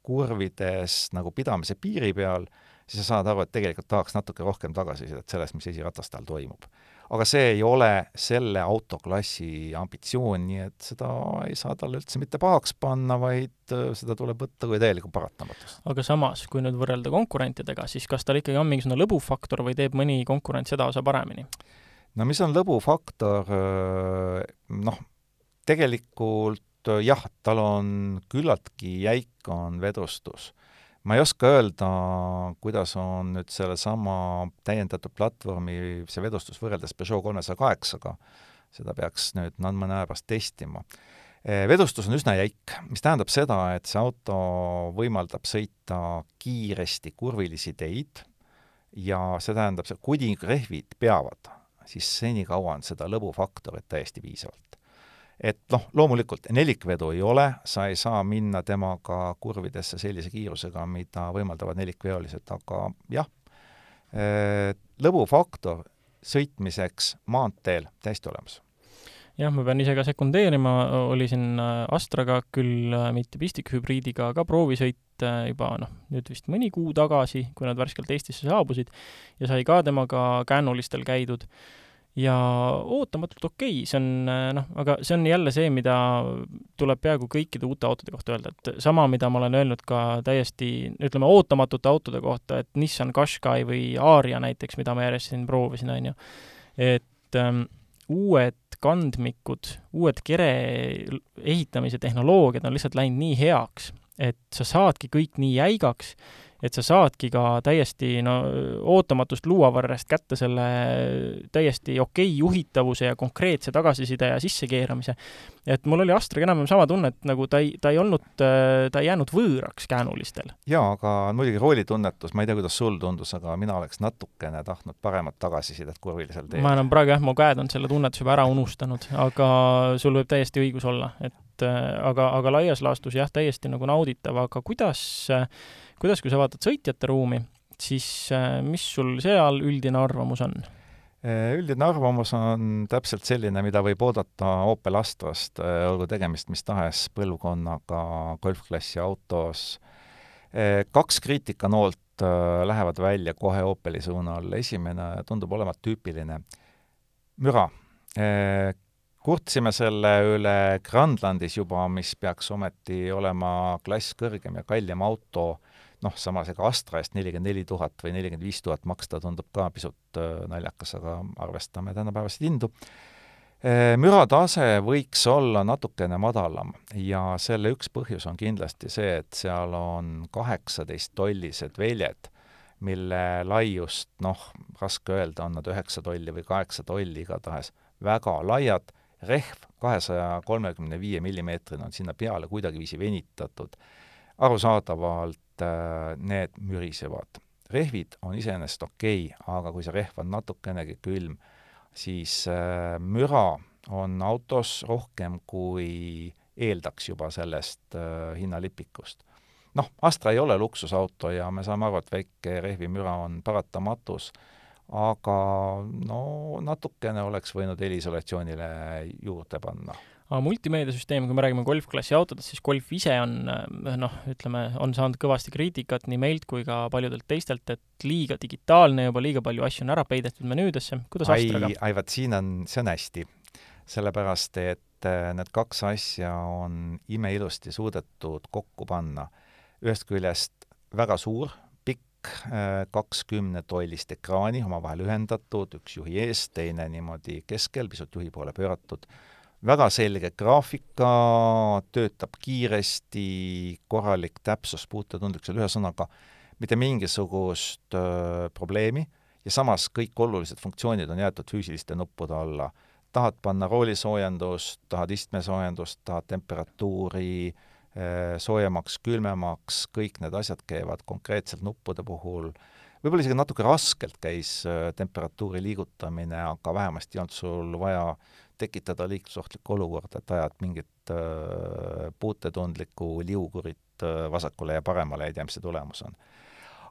kurvides nagu pidamise piiri peal, siis sa saad aru, et tegelikult tahaks natuke rohkem tagasisidet sellest, mis esirataste all toimub aga see ei ole selle autoklassi ambitsioon, nii et seda ei saa talle üldse mitte pahaks panna, vaid äh, seda tuleb võtta kui täielikku paratamatust. aga samas, kui nüüd võrrelda konkurentidega, siis kas tal ikkagi on mingisugune lõbufaktor või teeb mõni konkurent seda osa paremini? no mis on lõbufaktor, äh, noh, tegelikult jah, tal on küllaltki jäik, on vedustus. ma ei oska öelda, kuidas on nüüd sellesama täiendatud platvormi see vedustus võrreldes Peugeot kolmesaja kaheksaga, seda peaks nüüd mõne aja pärast testima vedustus on üsna jäik, mis tähendab seda, et see auto võimaldab sõita kiiresti kurvilisi teid ja see tähendab, see kuni rehvid peavad, siis senikaua on seda lõbufaktorit täiesti piisavalt et noh, loomulikult nelikvedu ei ole, sa ei saa minna temaga kurvidesse sellise kiirusega, mida võimaldavad nelikveolised, aga jah, eh, lõbufaktor sõitmiseks maanteel täiesti olemas. Jah, ma pean ise ka sekundeerima, oli siin äh, Astraga, küll äh, mitte pistikhübriidiga, ka proovisõit äh, juba noh, nüüd vist mõni kuu tagasi, kui nad värskelt Eestisse saabusid, ja sai ka temaga kännulistel käidud ja ootamatult okei okay., see on noh, aga see on jälle see, mida tuleb peaaegu kõikide uute autode kohta öelda, et sama, mida ma olen öelnud ka täiesti, ütleme, ootamatute autode kohta, et Nissan Qashqai või Aria näiteks, mida ma järjest siin proovisin, on ju, et ähm, uued kandmikud, uued kere ehitamise tehnoloogiad on lihtsalt läinud nii heaks, et sa saadki kõik nii jäigaks et sa saadki ka täiesti no ootamatust luuavarrest kätte selle täiesti okei okay juhitavuse ja konkreetse tagasiside ja sissekeeramise. et mul oli Astraga enam-vähem sama tunne, et nagu ta ei, ta ei olnud, ta ei jäänud võõraks käänulistel. jaa, aga muidugi roolitunnetus, ma ei tea, kuidas sul tundus, aga mina oleks natukene tahtnud paremat tagasisidet kurvilisel teel. ma enam praegu jah, mu käed on selle tunnetuse juba ära unustanud, aga sul võib täiesti õigus olla, et aga, aga laias laastus jah, täiesti nagu nauditav, aga kuidas äh, kuidas, kui sa vaatad sõitjate ruumi, siis äh, mis sul seal üldine arvamus on? Äh, üldine arvamus on täpselt selline, mida võib oodata Opel Astrast, äh, olgu tegemist mis tahes põlvkonnaga golfklassi autos. Kaks kriitikanoolt lähevad välja kohe Opeli suunal, esimene tundub olevat tüüpiline müra. kurtsime selle üle Grandlandis juba, mis peaks ometi olema klass kõrgem ja kallim auto noh, samas ega Astra eest nelikümmend neli tuhat või nelikümmend viis tuhat maksta tundub ka pisut äh, naljakas, aga arvestame tänapäevaseid hindu. Äh, müratase võiks olla natukene madalam ja selle üks põhjus on kindlasti see, et seal on kaheksateist tollised väljed, mille laiust noh, raske öelda, on nad üheksa tolli või kaheksa tolli igatahes, väga laiad, rehv kahesaja kolmekümne viie millimeetrine on sinna peale kuidagiviisi venitatud, arusaadavalt need mürisevad. rehvid on iseenesest okei okay,, aga kui see rehv on natukenegi külm, siis äh, müra on autos rohkem, kui eeldaks juba sellest äh, hinnalipikust. noh, Astra ei ole luksusauto ja me saame aru, et väike rehvimüra on paratamatus, aga no natukene oleks võinud heliisolatsioonile juurde panna aga multimeediasüsteem, kui me räägime golfklassi autodest, siis golf ise on eh, noh, ütleme, on saanud kõvasti kriitikat nii meilt kui ka paljudelt teistelt, et liiga digitaalne juba, liiga palju asju on ära peidetud menüüdesse, kuidas ai, Astraga? ai vot siin on, see on hästi. sellepärast, et eh, need kaks asja on imeilusti suudetud kokku panna. ühest küljest väga suur, pikk, eh, kakskümnetollist ekraani omavahel ühendatud, üks juhi ees, teine niimoodi keskel, pisut juhi poole pööratud väga selge graafika, töötab kiiresti, korralik täpsus, puutetundlikkusel, ühesõnaga mitte mingisugust öö, probleemi ja samas kõik olulised funktsioonid on jäetud füüsiliste nuppude alla. tahad panna roolisoojendust, tahad istmesoojendust, tahad temperatuuri soojemaks, külmemaks, kõik need asjad käivad konkreetselt nuppude puhul võib-olla isegi natuke raskelt käis temperatuuri liigutamine, aga vähemasti ei olnud sul vaja tekitada liiklusohtlikku olukorda, et ajad mingit äh, puutetundlikku liugurit äh, vasakule ja paremale, ei tea, mis see tulemus on.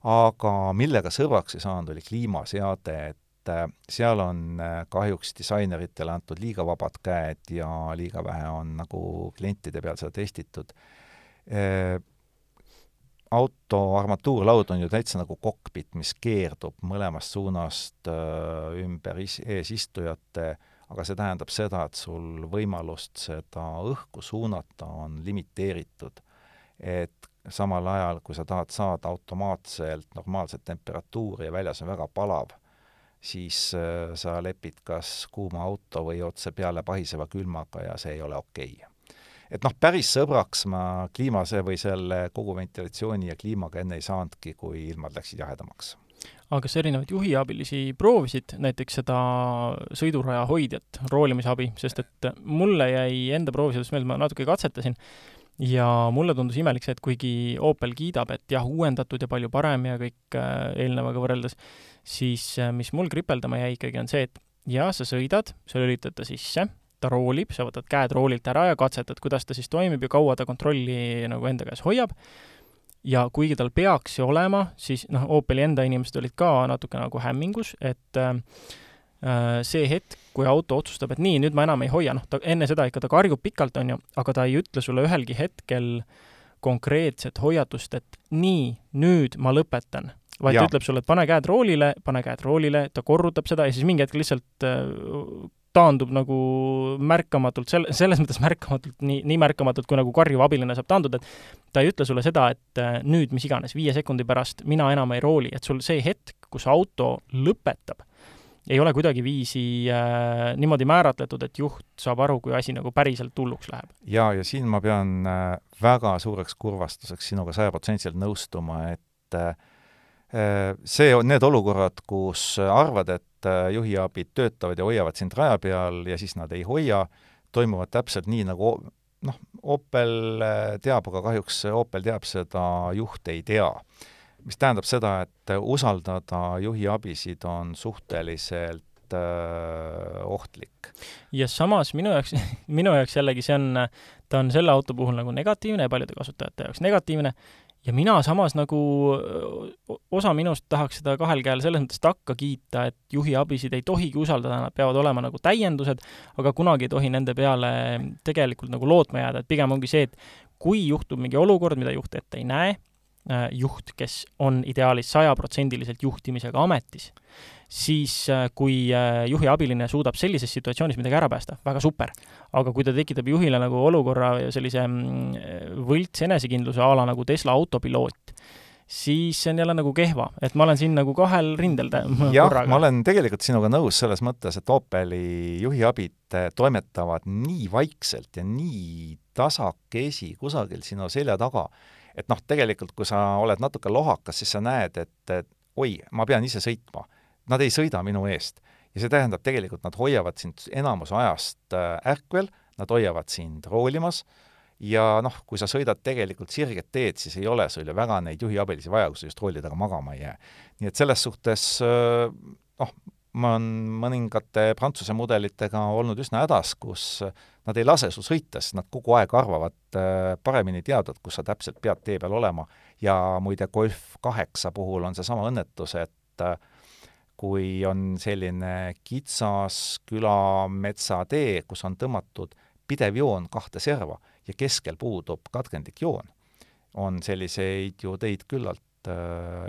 aga millega sõbraks ei saanud, oli kliimaseade, et äh, seal on äh, kahjuks disaineritele antud liiga vabad käed ja liiga vähe on nagu klientide peal seda testitud äh, auto armatuurlaud on ju täitsa nagu kokpit, mis keerdub mõlemast suunast äh, ümber is-, eesistujate aga see tähendab seda, et sul võimalust seda õhku suunata on limiteeritud. et samal ajal, kui sa tahad saada automaatselt normaalset temperatuuri ja väljas on väga palav, siis äh, sa lepid kas kuuma auto või otse peale pahiseva külmaga ja see ei ole okei okay. et noh, päris sõbraks ma kliimase või selle kogu ventilatsiooni ja kliimaga enne ei saanudki, kui ilmad läksid jahedamaks aga kas erinevaid juhiabilisi proovisid, näiteks seda sõiduraja hoidjat, roolimisabi, sest et mulle jäi enda proovisidest meelde, ma natuke katsetasin, ja mulle tundus imelik see, et kuigi Opel kiidab, et jah, uuendatud ja palju parem ja kõik äh, eelnevaga võrreldes, siis äh, mis mul kripeldama jäi ikkagi, on see, et jah, sa sõidad, sa lülitad ta sisse, ta roolib, sa võtad käed roolilt ära ja katsetad, kuidas ta siis toimib ja kaua ta kontrolli nagu enda käes hoiab, ja kuigi tal peaks ju olema, siis noh, Opeli enda inimesed olid ka natuke nagu hämmingus, et äh, äh, see hetk, kui auto otsustab, et nii, nüüd ma enam ei hoia, noh, ta enne seda ikka ta karjub pikalt, on ju, aga ta ei ütle sulle ühelgi hetkel konkreetset hoiatust, et nii, nüüd ma lõpetan. vaid ja. ta ütleb sulle, et pane käed roolile, pane käed roolile, ta korrutab seda ja siis mingi hetk lihtsalt äh, taandub nagu märkamatult, sel-, selles mõttes märkamatult, nii, nii märkamatult, kui nagu karjuv abiline saab taanduda, et ta ei ütle sulle seda, et äh, nüüd, mis iganes, viie sekundi pärast mina enam ei rooli, et sul see hetk, kus auto lõpetab, ei ole kuidagiviisi äh, niimoodi määratletud, et juht saab aru, kui asi nagu päriselt hulluks läheb. jaa, ja siin ma pean äh, väga suureks kurvastuseks sinuga sajaprotsendiliselt nõustuma, et äh, see on need olukorrad, kus arvad, et juhiabid töötavad ja hoiavad sind raja peal ja siis nad ei hoia, toimuvad täpselt nii, nagu noh, Opel teab, aga kahjuks Opel teab seda, juht ei tea. mis tähendab seda, et usaldada juhiabisid on suhteliselt äh, ohtlik. ja samas minu jaoks, minu jaoks jällegi see on, ta on selle auto puhul nagu negatiivne ja paljude kasutajate jaoks negatiivne, ja mina samas nagu, osa minust tahaks seda kahel käel selles mõttes takka kiita, et juhiabisid ei tohigi usaldada, nad peavad olema nagu täiendused, aga kunagi ei tohi nende peale tegelikult nagu lootma jääda, et pigem ongi see, et kui juhtub mingi olukord, mida juht ette ei näe, juht, kes on ideaalis sajaprotsendiliselt juhtimisega ametis, siis äh, kui äh, juhi abiline suudab sellises situatsioonis midagi ära päästa, väga super. aga kui ta tekitab juhile nagu olukorra ja sellise mm, võlts enesekindluse a la nagu Tesla autopiloot, siis see on jälle nagu kehva, et ma olen siin nagu kahel rindel jah, ma olen tegelikult sinuga nõus selles mõttes, et Opeli juhiabid äh, toimetavad nii vaikselt ja nii tasakesi kusagil sinu selja taga, et noh, tegelikult kui sa oled natuke lohakas, siis sa näed, et, et oi, ma pean ise sõitma nad ei sõida minu eest. ja see tähendab tegelikult, nad hoiavad sind enamus ajast äh, ärkvel, nad hoiavad sind roolimas ja noh, kui sa sõidad tegelikult sirget teed, siis ei ole sul ju väga neid juhiabilisi vaja, kui sa just rooli taga magama ei jää. nii et selles suhtes äh, noh, ma olen mõningate Prantsuse mudelitega olnud üsna hädas, kus nad ei lase sul sõita, sest nad kogu aeg arvavad äh, paremini teadvat, kus sa täpselt pead tee peal olema. ja muide, Golf kaheksa puhul on seesama õnnetus, et kui on selline kitsas külametsatee, kus on tõmmatud pidev joon kahte serva ja keskel puudub katkendlik joon, on selliseid ju teid küllalt äh,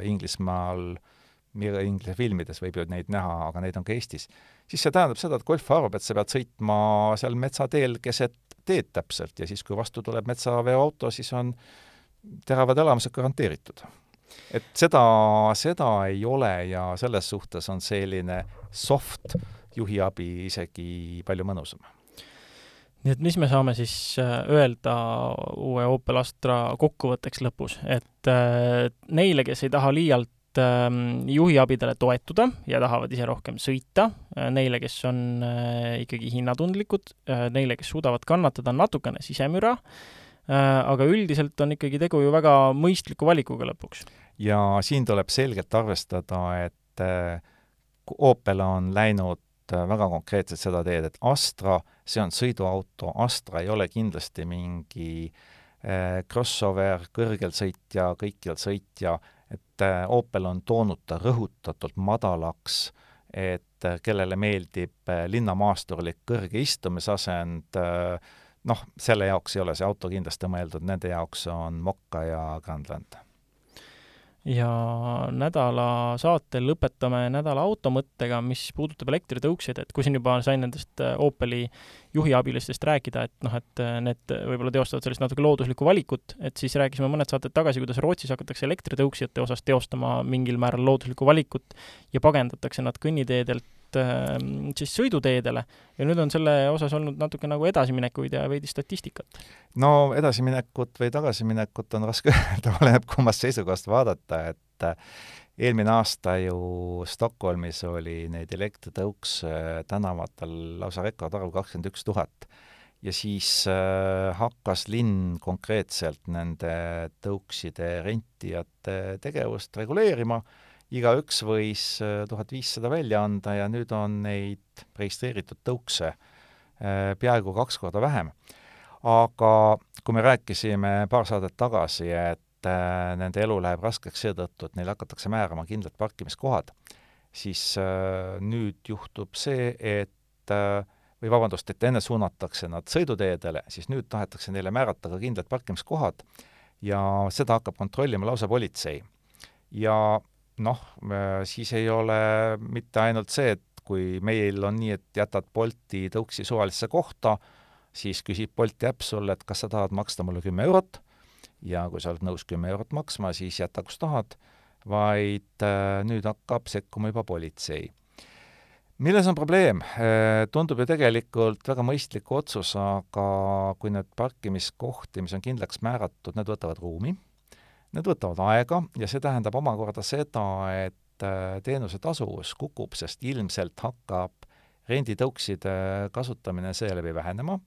Inglise filmides võib ju neid näha, aga neid on ka Eestis, siis see tähendab seda, et golf arvab, et sa pead sõitma seal metsateel keset teed täpselt ja siis, kui vastu tuleb metsaveoauto, siis on teravad elamused garanteeritud. Et seda, seda ei ole ja selles suhtes on selline soft juhiabi isegi palju mõnusam. nii et mis me saame siis äh, öelda uue Opel Astra kokkuvõtteks lõpus, et äh, neile, kes ei taha liialt juhiabidele toetuda ja tahavad ise rohkem sõita, äh, neile, kes on ikkagi hinnatundlikud, neile, kes suudavad kannatada natukene sisemüra, aga üldiselt on ikkagi tegu ju väga mõistliku valikuga lõpuks. Ja siin tuleb selgelt arvestada, et äh, Opel on läinud äh, väga konkreetselt seda teed, et Astra, see on sõiduauto, Astra ei ole kindlasti mingi äh, crossover, kõrgel sõitja, kõikjal sõitja, et äh, Opel on toonud ta rõhutatult madalaks, et äh, kellele meeldib äh, linnamaasturlik kõrge istumisasend noh, selle jaoks ei ole see auto kindlasti mõeldud, nende jaoks on Mokka ja Grandland ja nädala saatel lõpetame nädala automõttega, mis puudutab elektritõukseid, et kui siin juba sain nendest äh, Opeli juhiabilistest rääkida, et noh, et äh, need võib-olla teostavad sellist natuke looduslikku valikut, et siis rääkisime mõned saated tagasi, kuidas Rootsis hakatakse elektritõuksijate osas teostama mingil määral looduslikku valikut ja pagendatakse nad kõnniteedelt tõuksidelt ähm, siis sõiduteedele. Ja nüüd on selle osas olnud natuke nagu edasiminekuid ja veidi statistikat. no edasiminekut või tagasiminekut on raske öelda, oleneb kummast seisukohast vaadata, et äh, eelmine aasta ju Stockholmis oli neid elektritõukse tänavatel lausa rekordarv kakskümmend üks tuhat. Ja siis äh, hakkas linn konkreetselt nende tõukside rentijate tegevust reguleerima, igaüks võis äh, tuhat viissada välja anda ja nüüd on neid registreeritud tõukse äh, peaaegu kaks korda vähem. aga kui me rääkisime paar saadet tagasi, et äh, nende elu läheb raskeks seetõttu, et neil hakatakse määrama kindlad parkimiskohad, siis nüüd juhtub see, et või vabandust, et enne suunatakse nad sõiduteedele, siis nüüd tahetakse neile määrata ka kindlad parkimiskohad ja seda hakkab kontrollima lausa politsei. ja noh, siis ei ole mitte ainult see, et kui meil on nii, et jätad Bolti tõuksi suvalisse kohta, siis küsib Bolti äpp sulle, et kas sa tahad maksta mulle kümme eurot ja kui sa oled nõus kümme eurot maksma, siis jäta, kus tahad, vaid äh, nüüd hakkab sekkuma juba politsei milles on probleem? Äh, tundub ju tegelikult väga mõistlik otsus, aga kui need parkimiskohti, mis on kindlaks määratud, need võtavad ruumi, need võtavad aega ja see tähendab omakorda seda, et äh, teenuse tasuvus kukub, sest ilmselt hakkab renditõukside kasutamine seeläbi vähenema,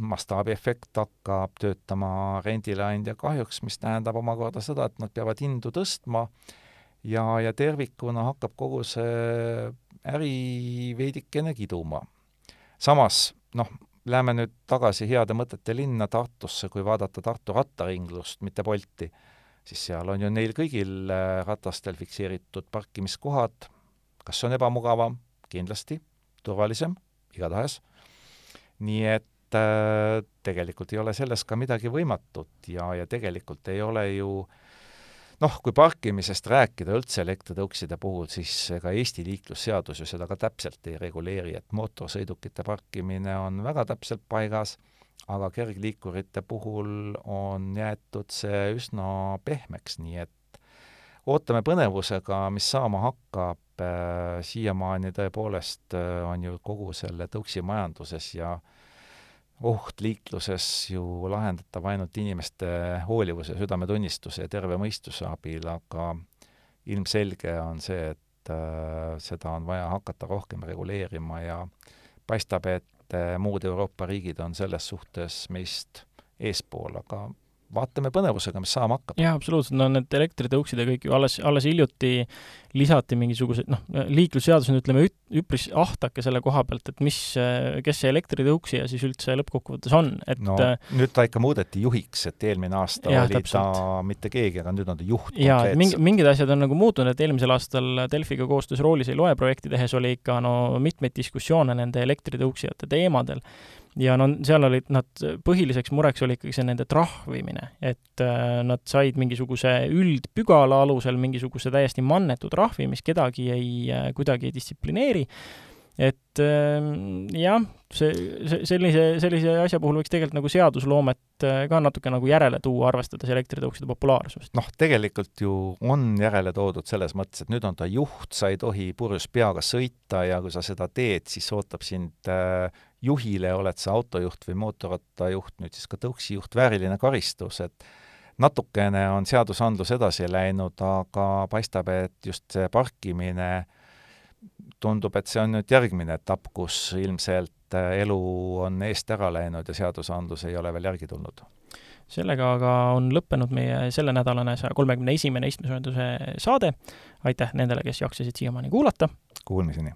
mastaabiefekt hakkab töötama rendileandja kahjuks, mis tähendab omakorda seda, et nad peavad hindu tõstma ja, ja tervikuna hakkab kogu see äri veidikene kiduma. samas, noh, läheme nüüd tagasi heade mõtete linna Tartusse, kui vaadata Tartu rattaringlust, mitte Bolti, siis seal on ju neil kõigil äh, ratastel fikseeritud parkimiskohad, kas see on ebamugavam? kindlasti, turvalisem, igatahes. nii et äh, tegelikult ei ole selles ka midagi võimatut ja, ja tegelikult ei ole ju äh, noh, kui parkimisest rääkida üldse elektritõukside puhul, siis ega Eesti liiklusseadus ju seda ka täpselt ei reguleeri, et mootorsõidukite parkimine on väga täpselt paigas, aga kergliikurite puhul on jäetud see üsna pehmeks, nii et ootame põnevusega, mis saama hakkab, äh, siiamaani tõepoolest äh, on ju kogu selle tõuksi majanduses ja äh, oht liikluses ju lahendatav ainult inimeste hoolivuse, südametunnistuse ja terve mõistuse abil, aga ilmselge on see, et äh, seda on vaja hakata rohkem reguleerima ja paistab, et äh, muud Euroopa riigid on selles suhtes meist eespool, aga vaatame põnevusega, mis saama hakkab. jaa, absoluutselt, no need elektritõuksid ja kõik ju alles, alles hiljuti lisati mingisugused, noh, liiklusseadus on, ütleme, üpris ahtake selle koha pealt, et mis, kes see elektritõuksija siis üldse lõppkokkuvõttes on, et no nüüd ta ikka muudeti juhiks, et eelmine aasta jah, oli täpselt. ta mitte keegi, aga nüüd on ta juht jaa, et mingi, mingid asjad on nagu muutunud, et eelmisel aastal Delfiga koostöös Roolis ei loe projekti tehes oli ikka no mitmeid diskussioone nende elektritõuksijate teemadel ja no seal olid nad, põhiliseks mureks oli ikkagi see nende trahvimine, et äh, nad said mingisuguse üldpügala alusel mingisuguse täiesti mannetu trahvi, mis kedagi ei äh,, kuidagi ei distsiplineeri et ähm, jah, see, see, sellise, sellise asja puhul võiks tegelikult nagu seadusloomet äh, ka natuke nagu järele tuua, arvestades elektritõukside populaarsust. noh, tegelikult ju on järele toodud selles mõttes, et nüüd on ta juht, sa ei tohi purjus peaga sõita ja kui sa seda teed, siis ootab sind äh, juhile, oled sa autojuht või mootorrattajuht, nüüd siis ka tõuksijuht, vääriline karistus, et natukene on seadusandlus edasi läinud, aga paistab, et just see parkimine tundub, et see on nüüd järgmine etapp, kus ilmselt äh, elu on eest ära läinud ja seadusandlus ei ole veel järgi tulnud. sellega aga on lõppenud meie sellenädalane saja kolmekümne esimene istmesoojenduse saade. aitäh nendele, kes jaksasid siiamaani kuulata! Kuulmiseni!